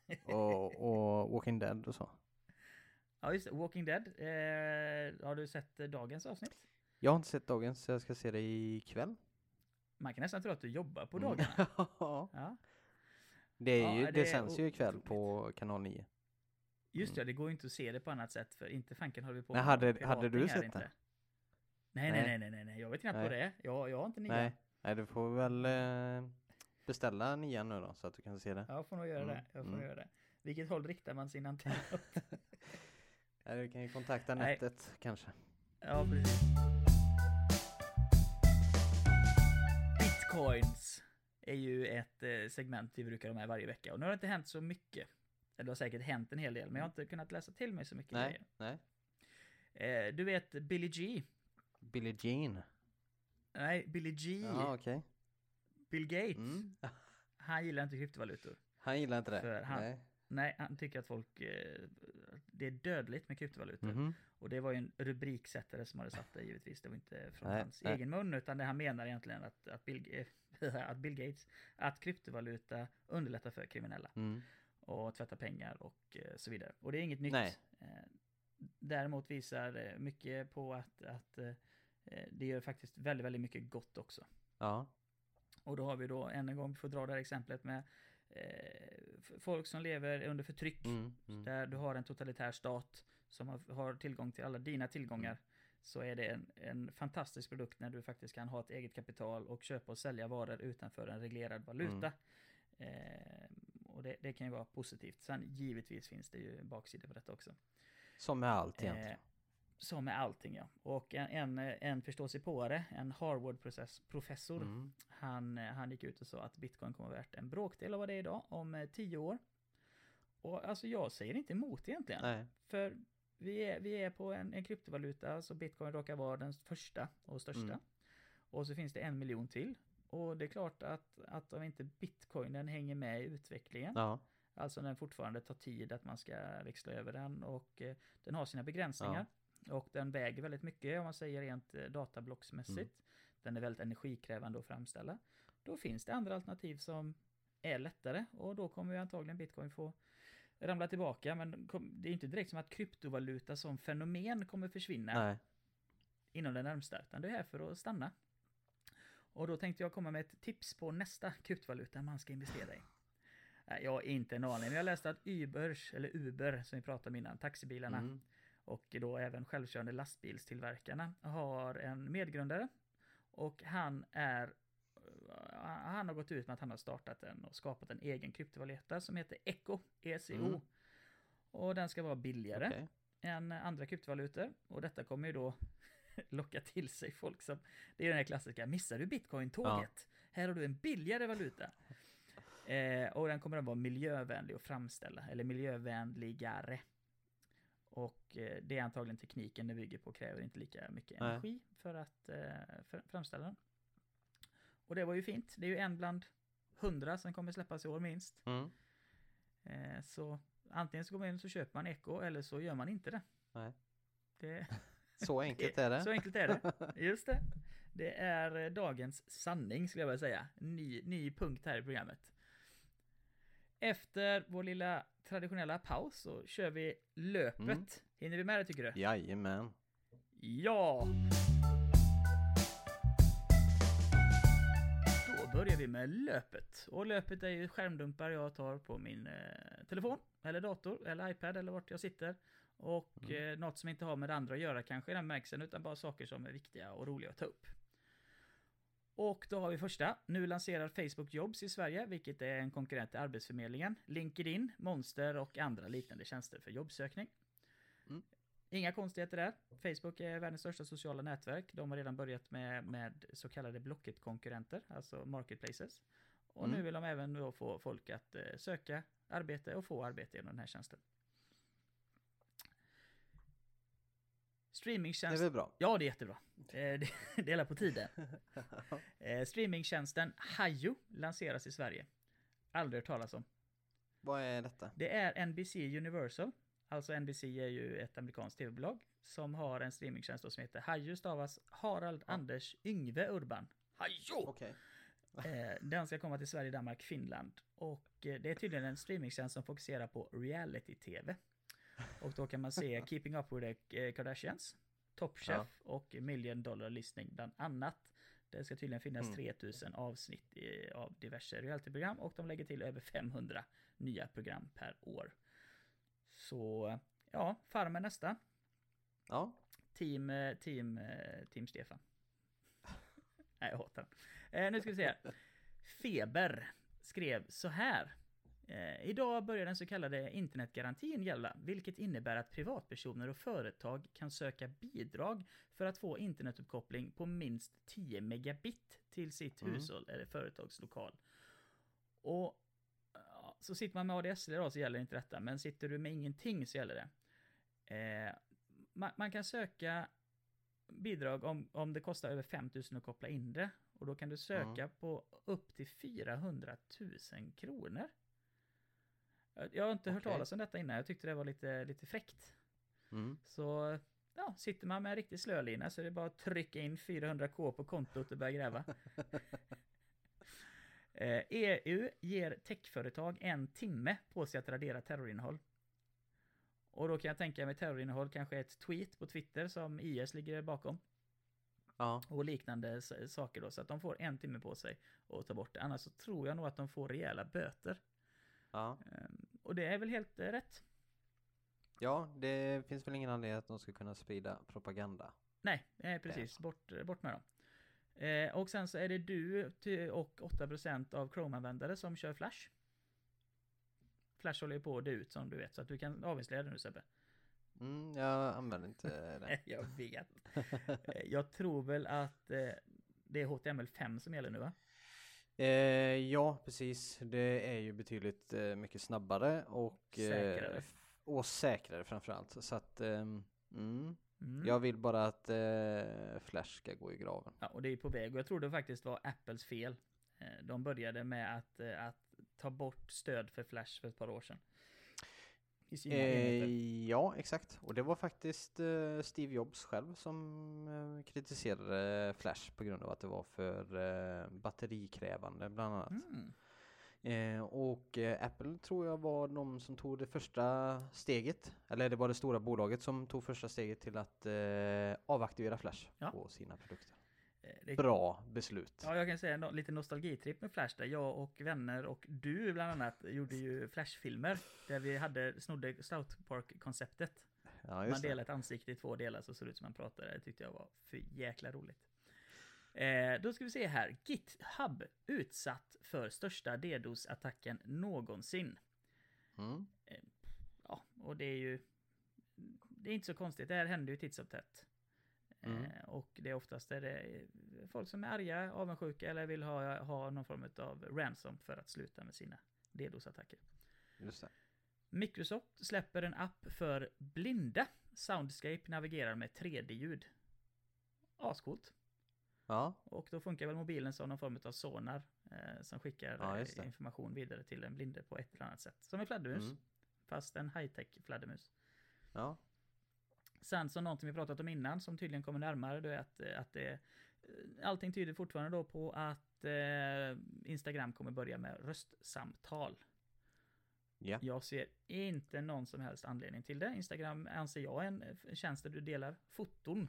och, och Walking Dead och så. Ja just det, Walking Dead. Eh, har du sett dagens avsnitt? Jag har inte sett dagens, så jag ska se det ikväll. Man kan nästan tro att du jobbar på Mm. dagarna. Ja. Ja. det, är Ja, ju, det det, sänds ju ikväll otroligt. på kanal 9. Just Mm. det, det går ju inte att se det på annat sätt för inte fanken håller vi på med hade- hade du sett inte. den? Nej, nej, Nej. nej, nej, jag vet knappt Nej. vad det är. Jag, jag har inte nian. Nej. Nej, du får väl eh, beställa nian nu då så att du kan se det. Jag får nog göra Mm, det. Jag får mm. göra det. Vilket håll riktar man sin antenn åt? Du kan ju kontakta Nej. nätet kanske. Ja, precis. Bitcoins är ju ett eh, segment vi brukar ha med varje vecka. Och nu har det inte hänt så mycket. Eller det har säkert hänt en hel del, men jag har inte kunnat läsa till mig så mycket Nej, grejer. nej. Eh, du vet Billy G? Billie Jean. Nej, Billy G. Ja, okej. Bill Gates. Mm. Han gillar inte kryptovalutor. Han gillar inte det. För han- Nej. Nej, han tycker att folk... Eh, det är dödligt med kryptovalutor. Mhm. Och det var ju en rubriksättare som hade satt det givetvis. Det var inte från Nej, hans nej. egen mun, utan det han menar egentligen att, att, Bill, att Bill Gates, att kryptovaluta underlättar för kriminella Mm. och tvätta pengar och eh, så vidare. Och det är inget nytt. Nej. Eh, Däremot visar mycket på att, att det gör faktiskt väldigt, väldigt mycket gott också. Ja. Och då har vi då än en gång, vi får dra det här exemplet med eh, folk som lever under förtryck. Mm. Mm. Där du har en totalitär stat som har, har tillgång till alla dina tillgångar. Mm. Så är det en, en fantastisk produkt när du faktiskt kan ha ett eget kapital och köpa och sälja varor utanför en reglerad valuta. Mm. Eh, och det, det kan ju vara positivt. Sen givetvis finns det ju baksidor på detta också. Som med allt egentligen. Eh, som med allting ja. Och en, en, en förståsigpåare, en Harvard-professor, Mm. han, han gick ut och sa att bitcoin kommer vara värt en bråkdel av vad det är idag om eh, tio år. Och alltså jag säger inte emot egentligen. Nej. För vi är, vi är på en, en kryptovaluta, så bitcoin råkar vara den första och största. Mm. Och så finns det en miljon till. Och det är klart att, att om inte bitcoinen hänger med i utvecklingen, Ja. alltså den fortfarande tar tid att man ska växla över den och eh, den har sina begränsningar. Och den väger väldigt mycket om man säger rent eh, datablocksmässigt. Mm. Den är väldigt energikrävande att framställa. Då finns det andra alternativ som är lättare och då kommer ju antagligen bitcoin få ramla tillbaka. Men det är inte direkt som att kryptovaluta som fenomen kommer försvinna Nej. inom det närmsta, utan det är här för att stanna. Och då tänkte jag komma med ett tips på nästa kryptovaluta man ska investera i. Jag har inte en aning, men jag läste att Ubers, eller Uber som vi pratade om innan, taxibilarna, Mm. Och då även självkörande lastbilstillverkarna har en medgrundare. Och han är han har gått ut med att han har startat en och skapat en egen kryptovaluta som heter ECO, ECO. Mm. Och den ska vara billigare Okej. än andra kryptovalutor. Och detta kommer ju då locka till sig folk som... Det är den här klassiska, missar du bitcoin-tåget? Här har du en billigare valuta. Eh, och den kommer att vara miljövänlig att framställa, eller miljövänligare. Och eh, det är antagligen tekniken det bygger på, kräver inte lika mycket Nej. energi för att eh, för, framställa den. Och det var ju fint, det är ju en bland hundra som kommer släppas i år minst. Mm. Eh, så antingen så går man in och så köper man Eco eller så gör man inte det. Nej. det Så enkelt är det. Så enkelt är det. Just det. Det är dagens sanning skulle jag vilja säga. Ny, ny punkt här i programmet. Efter vår lilla traditionella paus så kör vi löpet. Mm. Hinner vi med det tycker du? Jajamän. Ja! Då börjar vi med löpet. Och löpet är ju skärmdumpar jag tar på min eh, telefon, eller dator, eller iPad, eller vart jag sitter. Och Mm. eh, något som inte har med det andra att göra kanske i den bemärkelsen, utan bara saker som är viktiga och roliga att ta upp. Och då har vi första. Nu lanserar Facebook Jobs i Sverige, vilket är en konkurrent till Arbetsförmedlingen, LinkedIn, Monster och andra liknande tjänster för jobbsökning. Mm. Inga konstigheter där. Facebook är världens största sociala nätverk. De har redan börjat med, med så kallade Blocket-konkurrenter, alltså marketplaces. Och nu Mm. vill de även då få folk att eh, söka arbete och få arbete genom den här tjänsten. Det Streamingtjänst... är väl bra? Ja, det är jättebra. Eh, det, det är på tiden. Eh, streamingtjänsten Hajo lanseras i Sverige. Aldrig hört talas om. Vad är detta? Det är NBC Universal. Alltså NBC är ju ett amerikanskt tv-bolag som har en streamingtjänst som heter Hajo stavas Harald Ja. Anders Yngve Urban. Hajo! Okej. Eh, den ska komma till Sverige, Danmark, Finland. Och det är tydligen en streamingtjänst som fokuserar på reality-tv. Och då kan man se Keeping Up With The eh, Kardashians, Top Chef Ja. och Million Dollar Listing bland annat. Det ska tydligen finnas Mm. 3000 avsnitt i, av diverse realityprogram och de lägger till över 500 nya program per år. Så ja, Farmen nästa. Ja. Team, eh, team, eh, team Stefan. Nej, jag hatar den. Eh, nu ska vi se. Feber skrev så här. Eh, idag börjar den så kallade internetgarantin gälla, vilket innebär att privatpersoner och företag kan söka bidrag för att få internetuppkoppling på minst 10 megabit till sitt Mm. hushåll eller företagslokal. Och ja, så sitter man med ADSL idag så gäller inte detta, men sitter du med ingenting så gäller det. Eh, man, man kan söka bidrag om, om det kostar över 5000 att koppla in det. Och då kan du söka på upp till 400 000 kronor. Jag jag har inte hört Okej. talas om detta innan, jag tyckte det var lite, lite fräckt. Mm. Så ja, sitter man med en riktig slölina så är det bara att trycka in 400k på kontot och börja gräva. Eh, EU ger techföretag en timme på sig att radera terrorinnehåll. Och då kan jag tänka mig terrorinnehåll kanske ett tweet på Twitter som IS ligger bakom. Ja. Och liknande saker då. Så att de får en timme på sig att ta bort det. Annars så tror jag nog att de får rejäla böter. Ja. Och det är väl helt eh, rätt. Ja, det finns väl ingen anledning att de ska kunna sprida propaganda. Nej, eh, precis. Bort, bort med dem. Eh, och sen så är det du och 8% av Chrome-användare som kör Flash. Flash håller ju på att dö ut som du vet, så att du kan avinstallera det nu Sebbe. Mm, jag använder inte det. Jag vet. Eh, jag tror väl att eh, det är HTML5 som gäller nu va? Eh, ja, precis. Det är ju betydligt eh, mycket snabbare och eh, Säkrare. f- och säkrare framförallt. Så att ehm, mm, Mm. jag vill bara att eh, Flash ska gå i graven. Ja, och det är på väg. Och jag tror det faktiskt var Apples fel. Eh, De började med att, eh, att ta bort stöd för Flash för ett par år sedan. I sina enheter. Eh, ja, exakt. Och det var faktiskt eh, Steve Jobs själv som eh, kritiserade Flash på grund av att det var för batterikrävande bland annat. Mm. Eh, och eh, Apple tror jag var de som tog det första steget, eller det var det stora bolaget som tog första steget till att eh, avaktivera Flash Ja. på sina produkter. Eh, Det, Bra beslut. Ja, jag kan säga no, lite nostalgitripp med Flash där jag och vänner och du bland annat gjorde ju Flash-filmer där vi hade, snodde South Park-konceptet. Ja, Man just det. delar ett ansikte i två delar så ser det ut som man pratar. Det tyckte jag var för jäkla roligt. Eh, då ska vi se här. GitHub utsatt för största DDoS-attacken någonsin. Mm. Ja, och det är ju... Det är inte så konstigt. Det här händer ju titt som tätt. Mm. Eh, och det är oftast är det folk som är arga, avundsjuka eller vill ha, ha någon form av ransom för att sluta med sina DDoS-attacker. Just det. Microsoft släpper en app för blinda. Soundscape navigerar med 3D-ljud. Ascoolt. Ja, Och då funkar väl mobilen som någon form av sonar eh, som skickar Ja, eh, information vidare till en blinde på ett eller annat sätt. Som en fladdermus. Mm. Fast en high-tech fladdermus. ja. Sen så någonting vi pratat om innan som tydligen kommer närmare, det är att, att det, allting tyder fortfarande då på att eh, Instagram kommer börja med röstsamtal. Ja. Jag ser inte någon som helst anledning till det. Instagram anser jag är en eh, tjänst där du delar foton.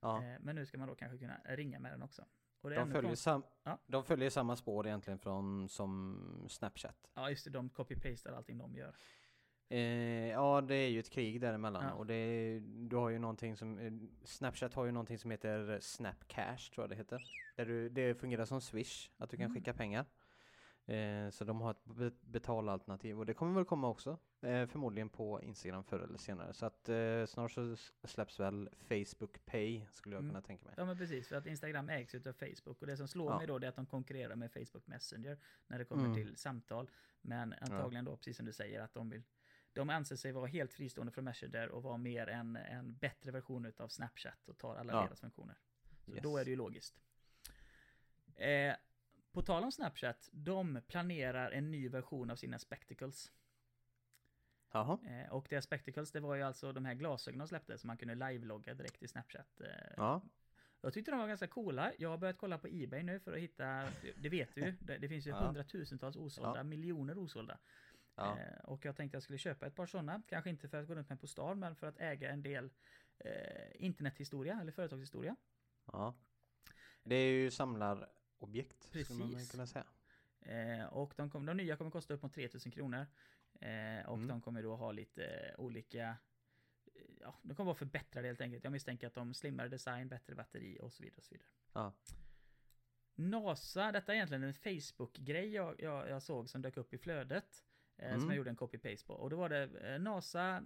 ja. Eh, men nu ska man då kanske kunna ringa med den också. De följer, sam Ja. de följer samma spår egentligen från som Snapchat. Ja just det, de copy-pastar allting de gör. Eh, ja, det är ju ett krig däremellan Ja. och det är, du har ju någonting som, eh, Snapchat har ju någonting som heter Snapcash tror jag det heter. Där du, det fungerar som Swish, att du kan Mm. skicka pengar. Eh, så de har ett be- betalalternativ och det kommer väl komma också. Eh, förmodligen på Instagram förr eller senare. Så att eh, snart så släpps väl Facebook Pay skulle jag Mm. kunna tänka mig. Ja men precis, för att Instagram ägs utav Facebook och det som slår Ja. mig då är att de konkurrerar med Facebook Messenger när det kommer Mm. till samtal. Men antagligen då, precis som du säger, att de vill de anser sig vara helt fristående från Messenger och vara mer en, en bättre version utav Snapchat och tar alla Ja. deras funktioner. Så Yes. då är det ju logiskt. Eh, på tal om Snapchat, de planerar en ny version av sina spectacles. Jaha. Eh, och deras spectacles, det var ju alltså de här glasögonen de släppte som man kunde live-logga direkt i Snapchat. Eh, Ja. jag tyckte de var ganska coola. Jag har börjat kolla på Ebay nu för att hitta, det vet du det, det finns ju Ja. hundratusentals osålda, Ja. miljoner osålda. Ja. Eh, och jag tänkte jag skulle köpa ett par sådana, kanske inte för att gå runt med på stan, men för att äga en del eh, internethistoria eller företagshistoria. ja. Det är ju samlarobjekt skulle man Precis. kunna säga. Eh, och de, kom, de nya kommer kosta upp mot 3000 kronor. Eh, och Mm. de kommer då ha lite eh, olika, eh, ja, de kommer vara förbättrade helt enkelt. Jag misstänker att de slimmare design, bättre batteri och så vidare. Och så vidare. Ja. NASA, detta är egentligen en Facebook-grej jag, jag, jag såg som dök upp i flödet. Eh, Som Mm. jag gjorde en copy-paste på. Och då var det eh, NASA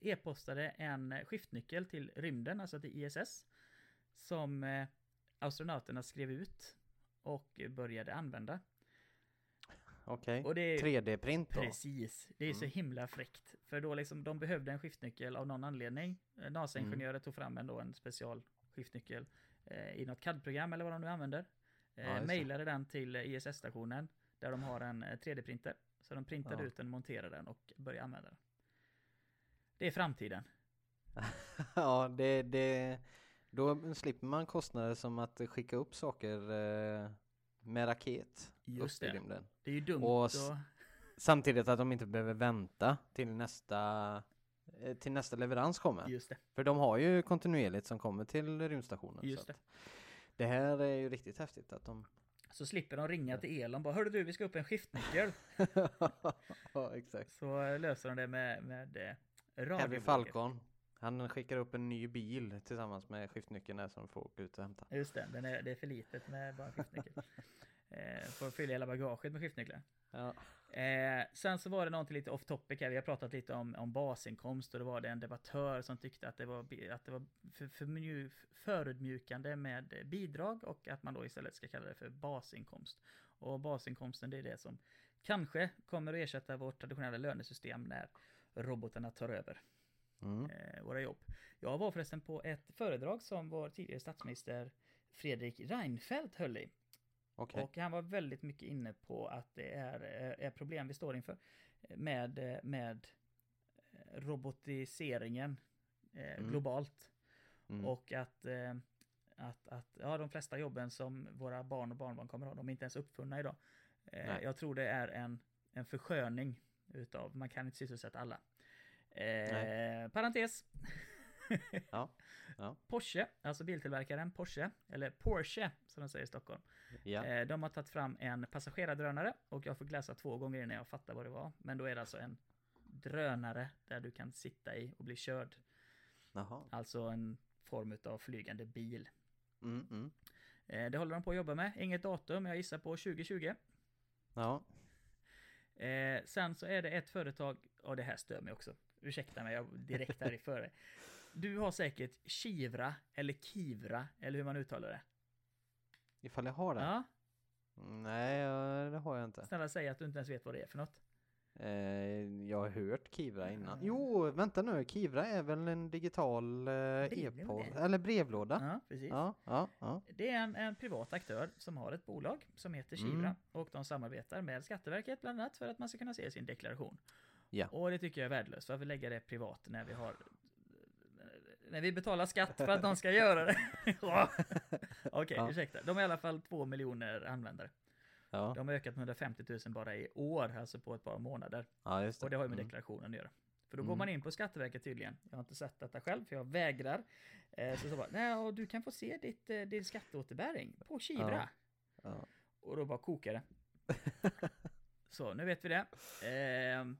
e-postade en skiftnyckel till rymden, alltså till ISS. Som eh, astronauterna skrev ut och började använda. Okej. Och det är 3D-print då? Precis, det är så Mm. himla fräckt. För då liksom, de behövde en skiftnyckel av någon anledning. NASA-ingenjörer Mm. tog fram en, då, en special skiftnyckel eh, i något CAD-program eller vad de nu använder. Ja, Eh, det. mailade den till ISS-stationen där de har en eh, 3D-printer. Så de printade Ja. ut den, monterade den och började använda den. Det är framtiden. ja, det, det, då slipper man kostnader som att skicka upp saker eh, med raket Just upp i det. rymden. Det är ju dumt Och och... Samtidigt att de inte behöver vänta till nästa, eh, till nästa leverans kommer. Just det. För de har ju kontinuerligt som kommer till rymdstationen. Just att det här är ju riktigt häftigt att de... Så slipper de ringa till Elon bara Hörru du, vi ska upp en skiftnyckel. ja, exakt. Så löser de det med, med eh, radiovågor. Falcon. Han skickar upp en ny bil tillsammans med skiftnyckeln där som får åka ut och hämta. Just det, den är, det är för litet med bara skiftnyckel. eh, får fylla hela bagaget med skiftnycklar. Ja. Eh, sen så var det någonting lite off topic här. Vi har pratat lite om, om basinkomst och då var det en debattör som tyckte att det var, att det var för, för mju, förödmjukande med bidrag och att man då istället ska kalla det för basinkomst. Och basinkomsten det är det som kanske kommer att ersätta vårt traditionella lönesystem när robotarna tar över Mm. eh, våra jobb. Jag var förresten på ett föredrag som vår tidigare statsminister Fredrik Reinfeldt höll i. Okej. Och han var väldigt mycket inne på att det är, eh, är problem vi står inför med, eh, med robotiseringen eh, Mm. globalt. Mm. Och att, eh, att, att ja, de flesta jobben som våra barn och barnbarn kommer ha, de är inte ens uppfunna idag. Eh, jag tror det är en, en försköning utav, man kan inte sysselsätta alla. Eh, parentes. Ja. Ja. Porsche, alltså biltillverkaren Porsche, eller Porsche som de säger i Stockholm. Ja. Eh, de har tagit fram en passagerardrönare och jag fick läsa två gånger innan jag fattade vad det var. Men då är det alltså en drönare där du kan sitta i och bli körd. Jaha. Alltså en form av flygande bil. Mm, mm. Eh, det håller de på att jobba med. Inget datum, jag gissar på 2020. Ja. Eh, sen så är det ett företag, och det här stör mig också. Ursäkta mig, jag direkt här i före. Du har säkert Kivra eller Kivra, eller hur man uttalar det. Ifall jag har det? Ja, Nej, ja, det har jag inte. snälla säg att du inte ens vet vad det är för något. Eh, jag har hört Kivra innan. Jo, vänta nu. Kivra är väl en digital eh, e-post, eller brevlåda? Ja, precis. Ja, ja, ja. Det är en, en privat aktör som har ett bolag som heter Kivra Mm. och de samarbetar med Skatteverket bland annat för att man ska kunna se sin deklaration. Ja. Och det tycker jag är värdelöst. Varför lägga det privat när vi har när vi betalar skatt för att de ska göra det. Okej, Ja. ursäkta. De är i alla fall två miljoner användare. Ja, De har ökat med 150 000 bara i år, alltså på ett par månader. ja just det. Och det har ju med Mm. deklarationen att göra. För då går Mm. man in på Skatteverket tydligen. Jag har inte sett detta själv, för jag vägrar. Eh, så så bara, nej, och du kan få se ditt, eh, din skatteåterbäring på Kivra. Ja. Och då bara kokar det. så, nu vet vi det. Ehm,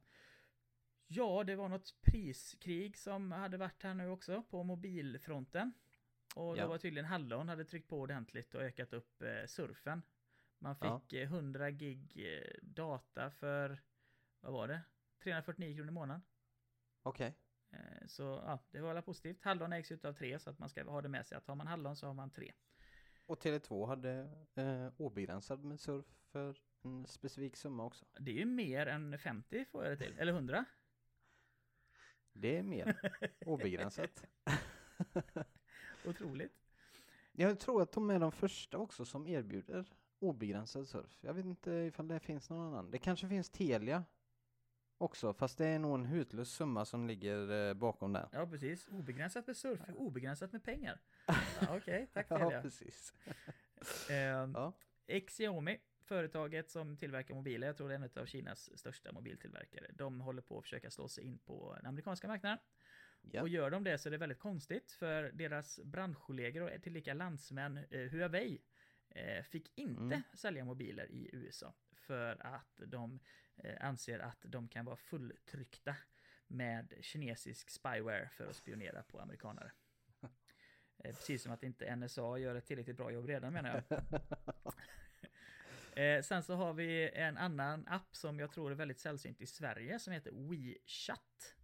ja, det var något priskrig som hade varit här nu också på mobilfronten. Och Ja. det var tydligen Hallon hade tryckt på ordentligt och ökat upp eh, surfen Man Ja. fick eh, 100 gig eh, data för, vad var det? 349 kronor i månaden. Okej. Eh, Så ja, det var alla positivt. Hallon ägs utav tre så att man ska ha det med sig att har man hallon så har man tre. Och Tele2 hade eh, obegränsad med surf för en specifik summa också. Det är ju mer än 50 får jag det till, eller 100. Det är mer obegränsat. Otroligt. Jag tror att de är de första också som erbjuder obegränsad surf. Jag vet inte ifall det finns någon annan. Det kanske finns Telia också, fast det är nog en hutlös summa som ligger eh, bakom den. Ja, precis. Obegränsat med surf, obegränsat med pengar. Ja, Okej, tack Ja, Telia. precis. Ehm, Ja. Xiaomi, företaget som tillverkar mobiler, jag tror det är en av Kinas största mobiltillverkare. De håller på att försöka slå sig in på den amerikanska marknaden. Ja. Och gör de det så är det väldigt konstigt för deras branschkollegor och tillika landsmän eh, Huawei eh, fick inte Mm. sälja mobiler i USA för att de eh, anser att de kan vara fulltryckta med kinesisk spyware för att spionera på amerikanare. Eh, Precis som att inte NSA gör ett tillräckligt bra jobb redan menar jag. Eh, sen så har vi en annan app som jag tror är väldigt sällsynt i Sverige som heter WeChat.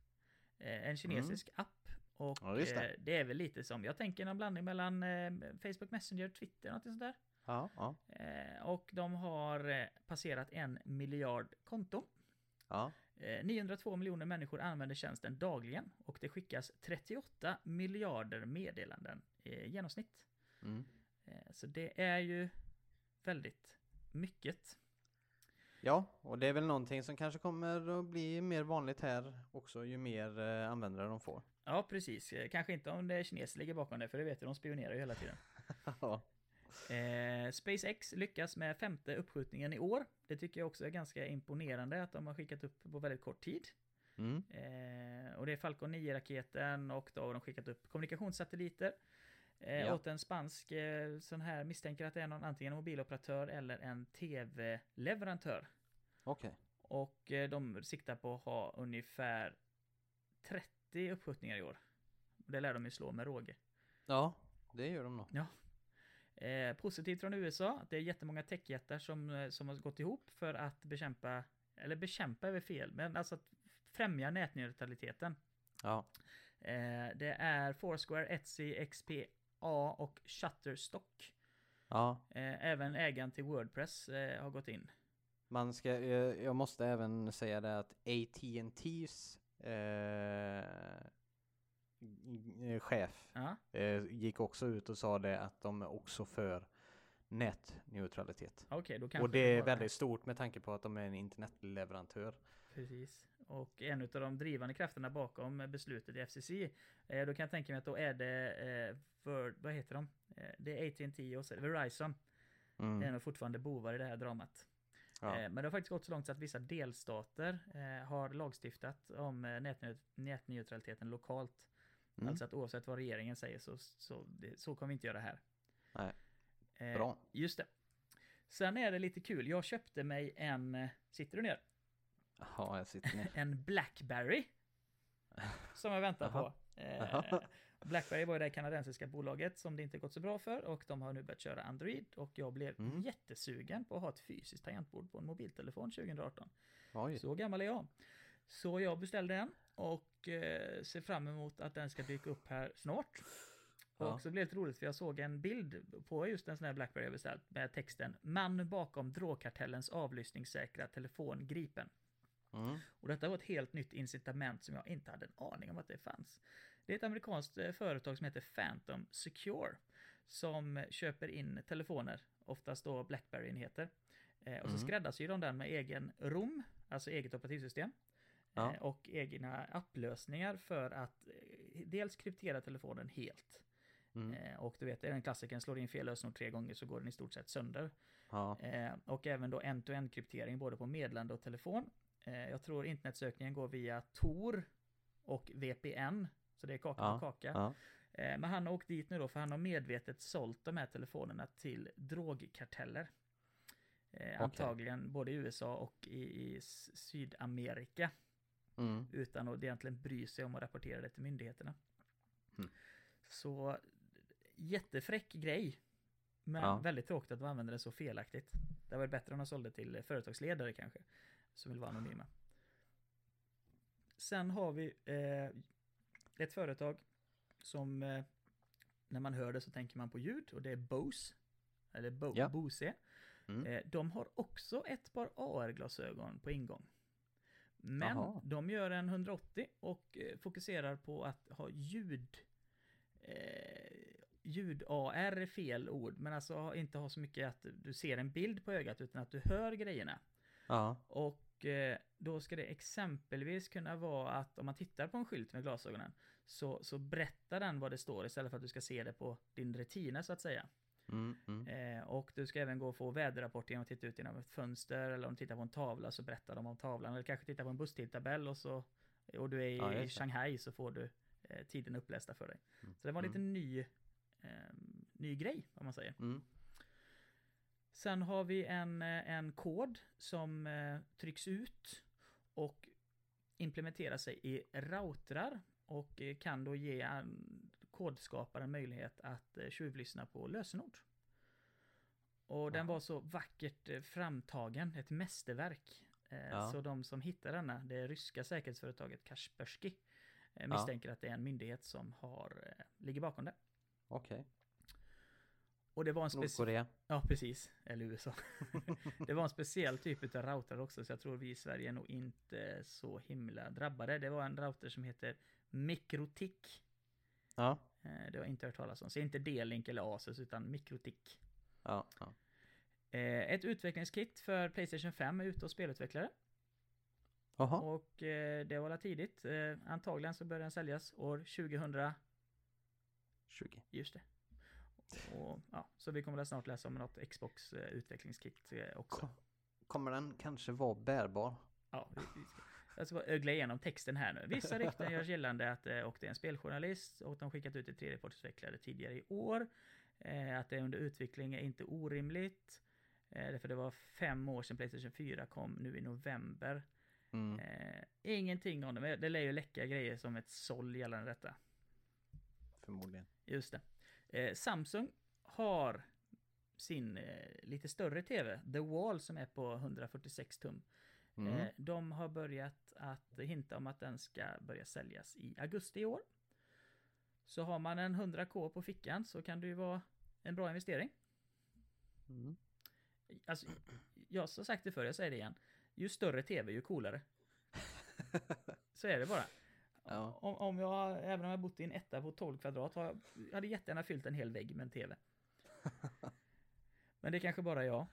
Eh, en kinesisk app. Och Ja, det. eh, det är väl lite som, jag tänker en blandning mellan eh, Facebook Messenger, Twitter, något sånt där. Ja, ja, Eh, och de har eh, passerat en miljard konton. ja. Eh, 902 miljoner människor använder tjänsten dagligen och det skickas 38 miljarder meddelanden i genomsnitt. Mm. Så det är ju väldigt mycket. Ja, och det är väl någonting som kanske kommer att bli mer vanligt här också ju mer eh, användare de får. Ja, precis. Eh, Kanske inte om det är kineser ligger bakom det, för det vet du, de spionerar ju hela tiden. Ja. Eh, SpaceX lyckas med femte uppskjutningen i år. Det tycker jag också är ganska imponerande att de har skickat upp på väldigt kort tid. Mm. Eh, och det är Falcon 9-raketen och då har de skickat upp kommunikationssatelliter. Eh, Ja. Åt en spansk eh, sån här misstänker att det är någon antingen en mobiloperatör eller en tv-leverantör. Okej. Och eh, de siktar på att ha ungefär 30 uppskjutningar i år. Det lär de ju slå med råge. Ja, det gör de nog. Eh, positivt från USA, det är jättemånga techjättar som, eh, som har gått ihop för att bekämpa, eller bekämpa är fel, men alltså att främja nätneutraliteten. Ja. Eh, det är Foursquare, Etsy, XPA och Shutterstock. Ja, Eh, även ägaren till Wordpress eh, har gått in. man ska, eh, jag måste även säga det att AT&T's eh, chef Ja, eh, gick också ut och sa det att de är också för nätneutralitet. kanske Och det är väldigt stort med tanke på att de är en internetleverantör. Precis. Och en av de drivande krafterna bakom beslutet i FCC, eh, då kan jag tänka mig att då är det, eh, Word, vad heter de? Eh, det är AT&T och Verizon. Mm. är nog fortfarande bovar i det här dramat. Ja. Eh, Men det har faktiskt gått så långt så att vissa delstater eh, har lagstiftat om eh, nätneu- nätneutraliteten lokalt. Mm. Alltså att oavsett vad regeringen säger så, så, det, så kommer vi inte göra här. Nej. Eh, Bra. Just det. Sen är det lite kul, jag köpte mig en, eh, sitter du ner? Ja, jag sitter ner. En Blackberry. Som jag väntar på. Eh, Blackberry var ju det kanadensiska bolaget som det inte gått så bra för och de har nu börjat köra Android och jag blev Mm. jättesugen på att ha ett fysiskt tangentbord på en mobiltelefon 2018. Oj. Så gammal är jag. Så jag beställde en och eh, ser fram emot att den ska dyka upp här snart. Ja. Och så blev det roligt för jag såg en bild på just en sån här Blackberry jag beställt med texten Man bakom drogkartellens avlyssningssäkra telefon gripen. Mm. Och detta var ett helt nytt incitament som jag inte hade en aning om att det fanns. Det är ett amerikanskt eh, företag som heter Phantom Secure som köper in telefoner, oftast då Blackberry-enheter. Eh, och så Mm. skräddarsyr de den med egen ROM, alltså eget operativsystem. Ja. Eh, och egna applösningar för att eh, dels kryptera telefonen helt. Mm. Eh, och du vet, är den klassikern slår in fel lösenord tre gånger så går den i stort sett sönder. Ja. Eh, och även då end-to-end kryptering både på meddelande och telefon. Eh, jag tror internetsökningen går via Tor och VPN. Så det är kaka Ja, på kaka. Ja. Eh, men han har åkt dit nu då för han har medvetet sålt de här telefonerna till drogkarteller. Eh, Antagligen både i USA och i, i Sydamerika. Mm. Utan att egentligen bry sig om att rapportera det till myndigheterna. Mm. Så jättefräck grej. Men Ja. väldigt tråkigt att de använder det så felaktigt. Det var bättre om de sålde till företagsledare kanske. Som vill vara anonyma. Sen har vi eh, ett företag som eh, när man hör det så tänker man på ljud och det är Bose. Eller Bo- Ja. Bose. Mm. Eh, de har också ett par AR-glasögon på ingång. Men Jaha. de gör en 180 och eh, fokuserar på att ha ljud. Eh, Ljud-AR är fel ord, men alltså inte ha så mycket att du ser en bild på ögat utan att du hör grejerna. Ja. Och eh, då ska det exempelvis kunna vara att om man tittar på en skylt med glasögonen så, så berättar den vad det står istället för att du ska se det på din retina så att säga. Mm, mm. Eh, och du ska även gå och få väderrapport genom att titta ut genom ett fönster eller om du tittar på en tavla så berättar de om tavlan. Eller kanske titta på en busstidtabell och så och du är i, Ja, i. Shanghai så får du eh, tiden upplästa för dig. Mm. Så det var en Mm. liten ny, eh, ny grej om man säger. Sen har vi en, eh, en kod som eh, trycks ut och implementerar sig i routrar och eh, kan då ge en kodskaparen möjlighet att tjuvlyssna på lösenord. Och den Wow. var så vackert framtagen, ett mästerverk. Ja. Så de som hittar denna, det ryska säkerhetsföretaget Kaspersky, misstänker att det är en myndighet som har, ligger bakom det. Okej. Och det var en speciell... Ja, precis. Eller USA. det var en speciell typ av router också, så jag tror vi i Sverige är nog inte så himla drabbade. Det var en router som heter Mikrotik. Ja. Eh, Det har jag inte hört talas om. Så inte D-Link eller Asus, utan Mikrotik. Ja. ja. Eh, Ett utvecklingskit för Playstation 5 är ute hos spelutvecklare. Jaha. Och eh, det var tidigt. Antagligen så börjar den säljas år 2000. 20. Just det. Och, ja, så vi kommer snart läsa om något Xbox eh, utvecklingskit eh, också. Kom- Kommer den kanske vara bärbar? Ja, jag ska bara ögla igenom texten här nu. Vissa rykten görs gällande att eh, och det är en speljournalist och de skickat ut till tredjepartsutvecklare tidigare i år. Eh, att det är under utveckling är inte orimligt. Eh, därför det var fem år sedan Playstation 4 kom nu i november. Mm. Eh, ingenting om det, men det lär ju läcka grejer som ett såll gällande detta. Förmodligen. Just det. Eh, Samsung har sin eh, lite större TV, The Wall, som är på 146 tum. Mm. Eh, de har börjat att hinta om att den ska börja säljas i augusti i år. Så har man en 100k på fickan så kan det ju vara en bra investering. Mm. Alltså, jag har sagt det förr, jag säger det igen. Ju större tv, ju coolare. Så är det bara. Ja. Om, om jag, även om jag bott i en etta på 12 kvadrat, har jag, jag hade jättegärna fyllt en hel vägg med en tv. Men det är kanske bara jag.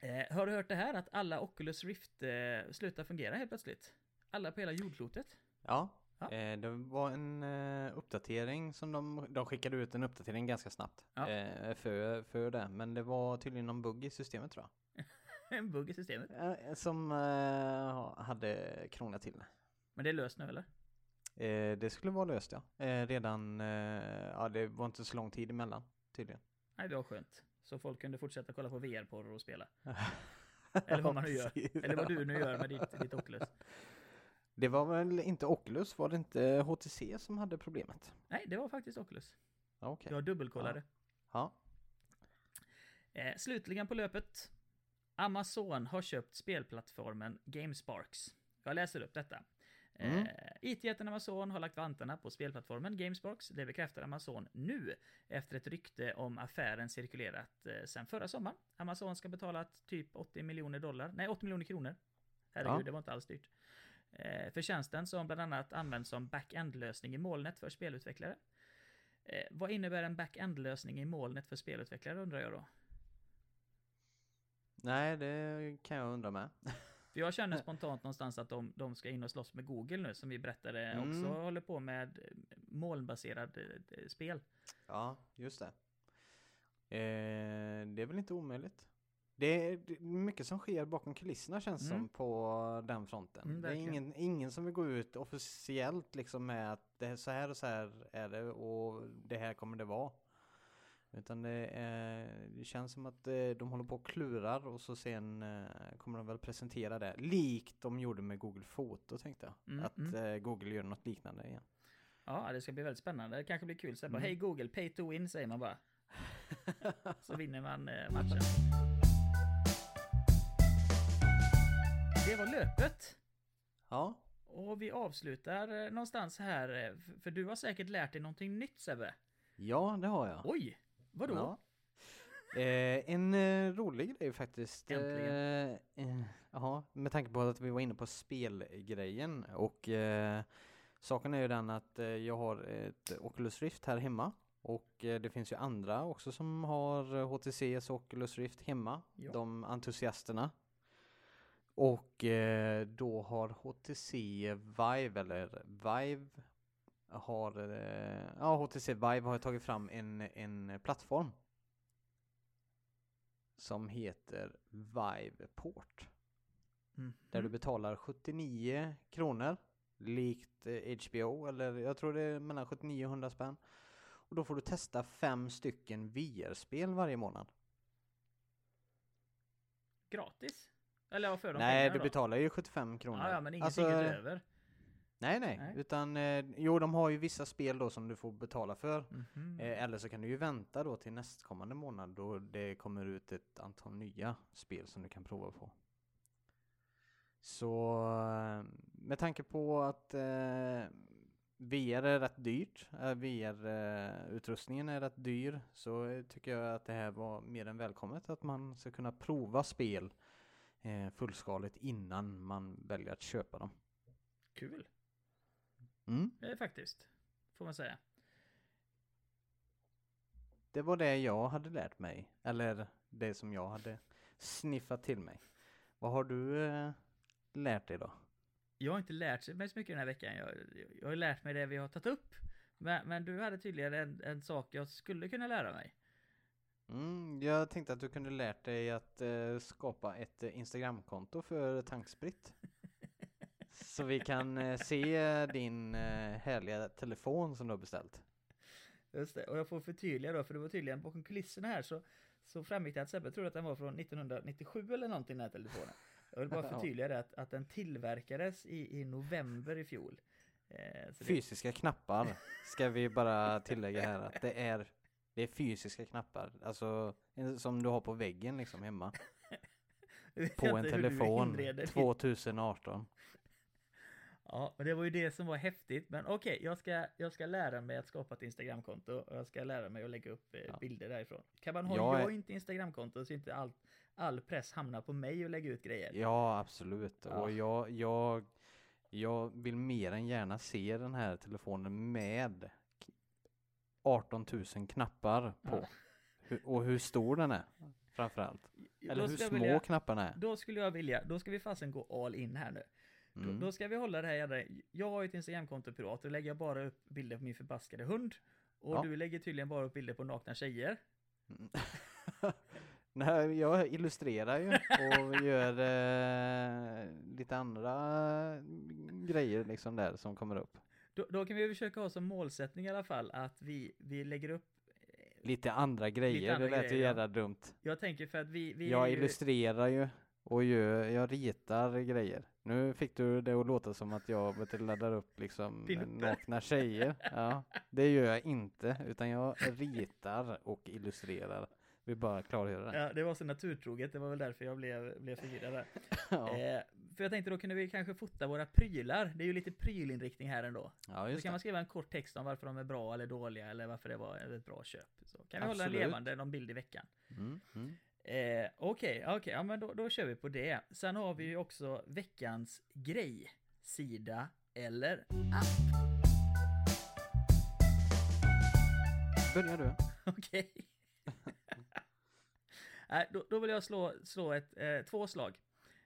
Eh, har du hört det här att alla Oculus Rift eh, slutar fungera helt plötsligt? Alla på hela jordklotet? Ja. Ja. Eh, det var en eh, uppdatering som de, de skickade ut en uppdatering ganska snabbt. Ja. Eh, för, för det. Men det var tydligen någon bugg i systemet tror jag. en bugg i systemet. Eh, som eh, hade krånglat till det. Men det är löst nu eller? Eh, det skulle vara löst ja. Eh, redan, eh, ja det var inte så lång tid emellan tydligen. Nej, det var skönt. Så folk kunde fortsätta kolla på VR-porr och spela. Eller vad man nu gör. Eller vad du nu gör med ditt, ditt Oculus. Det var väl inte Oculus, var det inte HTC som hade problemet? Nej, det var faktiskt Oculus. Ja, Okej. Jag dubbelkollade. Ja. Eh, slutligen på löpet. Amazon har köpt spelplattformen GameSparks. Jag läser upp detta. Mm. Eh, IT-jätten Amazon har lagt vantarna på spelplattformen GameSparks. Det bekräftar Amazon nu efter ett rykte om affären cirkulerat eh, sedan förra sommaren. Amazon ska betala typ 80 miljoner dollar, nej 80 miljoner kronor. Herregud, Ja. det var inte alls dyrt. Eh, för tjänsten som bland annat används som back-end-lösning i molnet för spelutvecklare. Eh, vad innebär en back-end-lösning i molnet för spelutvecklare undrar jag då? Nej, det kan jag undra med. För jag känner spontant någonstans att de, de ska in och slåss med Google nu, som vi berättade Mm. också håller på med eh, molnbaserad eh, spel. Ja, just det. Eh, det är väl inte omöjligt. Det är det är mycket som sker bakom kulisserna känns Mm. som på den fronten. Mm, det är ingen, ingen som vill gå ut officiellt liksom med att det är så här och så här är det och det här kommer det vara. Utan det, är, det känns som att eh, de håller på och klurar och så sen eh, kommer de väl presentera det. Likt de gjorde med Google Foto tänkte jag. Mm, att mm. eh, Google gör något liknande igen. Ja, det ska bli väldigt spännande. Det kanske blir kul. Så bara, Mm. hej Google, pay to win säger man bara. Så vinner man matchen. Det var löpet. Ja, Och vi avslutar någonstans här, för du har säkert lärt dig någonting nytt Sebbe. ja det har jag. Oj! Vadå? Ja. Eh, en eh, rolig grej faktiskt. Äntligen. Eh, eh, Ja, med tanke på att vi var inne på spelgrejen och eh, saken är ju den att eh, jag har ett Oculus Rift här hemma och eh, det finns ju andra också som har HTCs Oculus Rift hemma, Ja. de entusiasterna. Och då har HTC Vive, eller Vive har, eh, ja HTC Vive har tagit fram en, en plattform som heter Vive Port. Mhm. Där du betalar 79 kronor, likt eh, HBO, eller jag tror det är mellan 79 och 100 spänn. Och då får du testa fem stycken VR-spel varje månad. Gratis? Eller för de Nej, du då? betalar ju 75 kronor. Ja, ja, men ingenting Alltså, utöver. Nej, nej, Nej. utan eh, jo, de har ju vissa spel då som du får betala för. Mhm. Eh, eller så kan du ju vänta då till nästkommande månad då det kommer ut ett antal nya spel som du kan prova på. Så eh, med tanke på att eh, VR är rätt dyrt, eh, VR-utrustningen är rätt dyr, så eh, tycker jag att det här var mer än välkommet att man ska kunna prova spel eh, fullskaligt innan man väljer att köpa dem. Kul, Mm. eh, faktiskt. Får man säga. Det var det jag hade lärt mig, eller det som jag hade sniffat till mig. Vad har du eh, lärt dig då? Jag har inte lärt mig så mycket den här veckan. Jag, jag har lärt mig det vi har tagit upp. Men, men du hade tydligen en, en sak jag skulle kunna lära mig. Mm, jag tänkte att du kunde lärt dig att eh, skapa ett eh, Instagramkonto för tankspritt. Så vi kan eh, se din eh, härliga telefon som du har beställt. Just det, och jag får förtydliga då, för det var tydligen bakom kulisserna här så, så framgick det att Sebbe trodde att den var från 1997 eller någonting den här telefonen. Jag vill bara förtydliga det att, att den tillverkades i, i november i fjol. Eh, så det, Fysiska knappar ska vi bara tillägga här att det är det är fysiska knappar, alltså som du har på väggen liksom hemma. På en telefon inreder ditt- 2018. Ja, men det var ju det som var häftigt. Men okej, jag, ska, jag ska lära mig att skapa ett Instagramkonto och jag ska lära mig att lägga upp eh, Ja. bilder därifrån. Kan man ha Jag jag är- inte Instagramkonto så inte all, all press hamnar på mig och lägga ut grejer. Ja, absolut. Ja. Och jag, jag, jag vill mer än gärna se den här telefonen med k- 18 000 knappar på. Ja. Och hur stor den är, framförallt. Eller hur små vilja- knapparna är. Då skulle jag vilja, då ska vi fasen gå all in här nu. Mm. Då, då ska vi hålla det här jädra... Jag har ju ett Instagramkonto privat, då lägger jag bara upp bilder på min förbaskade hund. Och Ja. du lägger tydligen bara upp bilder på nakna tjejer. Mm. Nej, jag illustrerar ju och gör eh, lite andra grejer liksom där som kommer upp. Då, då kan vi försöka ha som målsättning i alla fall att vi, vi lägger upp... eh, Lite andra grejer, andra det lät ju grejer, ja. jävla dumt. Jag tänker för att vi... vi Jag ju, illustrerar ju och gör, jag ritar grejer. Nu fick du det att låta som att jag laddar upp liksom nakna tjejer. Ja, det gör jag inte, utan jag ritar och illustrerar. Vi bara klargöra det. Ja, det var så naturtroget, det var väl därför jag blev, blev förvirrad där. Ja, Eh, för jag tänkte då kunde vi kanske fota våra prylar. Det är ju lite prylinriktning här ändå. ja Så just kan man det. skriva en kort text om varför de är bra eller dåliga eller varför det var ett bra köp. Så kan vi hålla Absolut. levande någon bild i veckan. Mm, mm. Eh, Okej, okej, ja men då, då kör vi på det. Sen har vi ju också veckans grej. Sida eller app. Börjar du? Okej. Nej, då, då vill jag slå, slå ett, eh, två slag.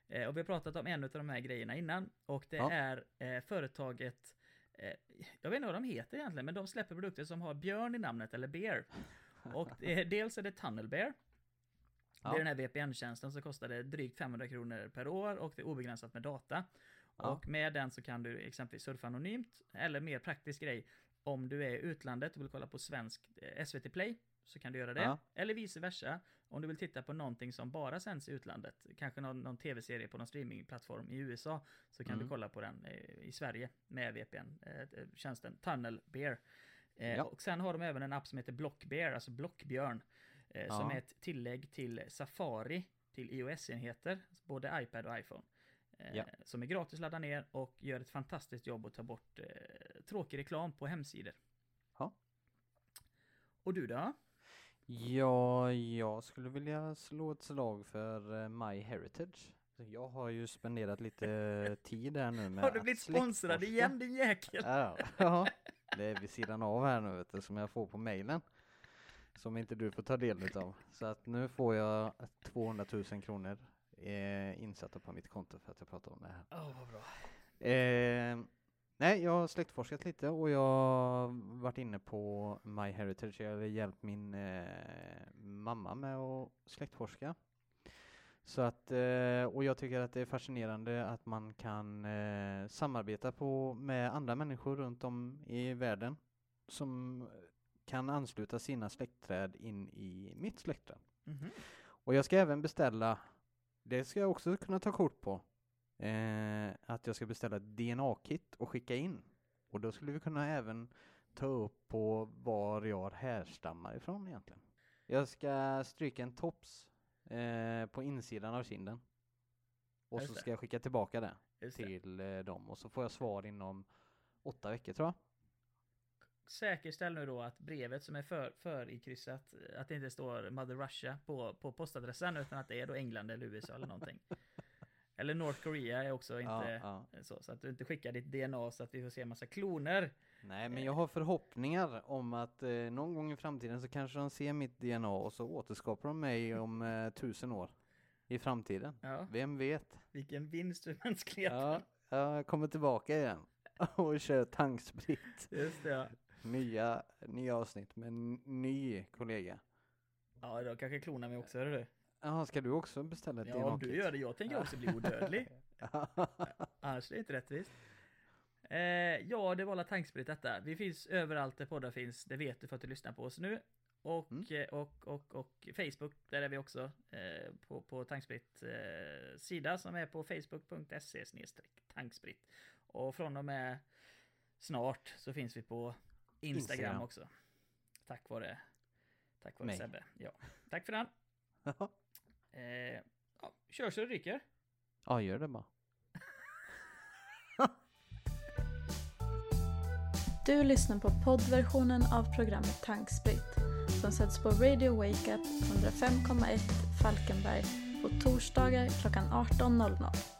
Eh, och vi har pratat om en av de här grejerna innan. Och det Ja. är eh, företaget, eh, jag vet inte vad de heter egentligen, men de släpper produkter som har björn i namnet, eller bear. Och eh, dels är det Tunnel Bear. Det Ja. är den här VPN-tjänsten som kostar det drygt 500 kronor per år och det är obegränsat med data. Ja. Och med den så kan du exempelvis surfa anonymt, eller mer praktisk grej, om du är i utlandet och vill kolla på svensk eh, SVT Play, så kan du göra det. Ja. Eller vice versa, om du vill titta på någonting som bara sänds i utlandet, kanske någon, någon tv-serie på någon streamingplattform i USA, så kan Mm. du kolla på den eh, i Sverige med VPN-tjänsten Tunnel Bear. Eh, Ja. Och sen har de även en app som heter Blockbear, alltså Blockbjörn. Eh, som Ja. är ett tillägg till Safari till iOS-enheter, både iPad och iPhone. Eh, Ja. Som är gratis att ladda ner och gör ett fantastiskt jobb att ta bort eh, tråkig reklam på hemsidor. Ja. Och du då? Ja, jag skulle vilja slå ett slag för eh, My Heritage. Så Jag har ju spenderat lite tid där nu med Har du blivit sponsrad igen din jäkel? Ja, ja, det är vid sidan av här nu vet du, som jag får på mejlen. Som inte du får ta del utav. Så att nu får jag 200 000 kronor eh, insatta på mitt konto för att jag pratar om det här. Åh, vad bra. Eh, nej, jag har släktforskat lite och jag har varit inne på My Heritage. Jag har hjälpt min eh, mamma med att släktforska. Så att, eh, och jag tycker att det är fascinerande att man kan eh, samarbeta på, med andra människor runt om i världen som kan ansluta sina släktträd in i mitt släktträd. Mhm. Och jag ska även beställa, det ska jag också kunna ta kort på, eh, att jag ska beställa DNA-kit och skicka in. Och då skulle vi kunna även ta upp på var jag härstammar ifrån egentligen. Jag ska stryka en tops eh, på insidan av kinden. Och Just så det. ska jag skicka tillbaka det Just det. till eh, dem och så får jag svar inom åtta veckor tror jag. Säkerställ nu då att brevet som är för, för ikryssat, att det inte står Mother Russia på, på postadressen utan att det är då England eller USA eller någonting. Eller North Korea är också inte Ja, ja. så, så att du inte skickar ditt DNA så att vi får se en massa kloner. Nej, men jag har förhoppningar om att eh, någon gång i framtiden så kanske de ser mitt DNA och så återskapar de mig om eh, tusen år i framtiden. Ja, Vem vet? vilken vinst för mänskligheten. Ja, jag kommer tillbaka igen och kör tanksprit. Just det, ja. Nya, nya avsnitt med en ny kollega. Ja, då kanske klonar mig också, hör du. Ja, ska du också beställa ett Ja, om du gör det. Jag tänker också bli odödlig. Annars är det inte rättvist. Eh, ja, det var alla tanksprit detta. Vi finns överallt där poddar finns. Det vet du för att du lyssnar på oss nu. Och, Mm. eh, och, och, och Facebook, där är vi också. Eh, på, på Tanksprit eh, sida som är på facebook.se tanksprit. Och från och med snart så finns vi på Instagram, Instagram. också. Tack vare, tack vare Mig. Sebbe. Ja. Tack för den. Eh, ja, kör så det ryker. ja, gör det bara. Du lyssnar på poddversionen av programmet Tanksprit som sätts på Radio Wake Up 105,1 Falkenberg på torsdagar klockan 18.00.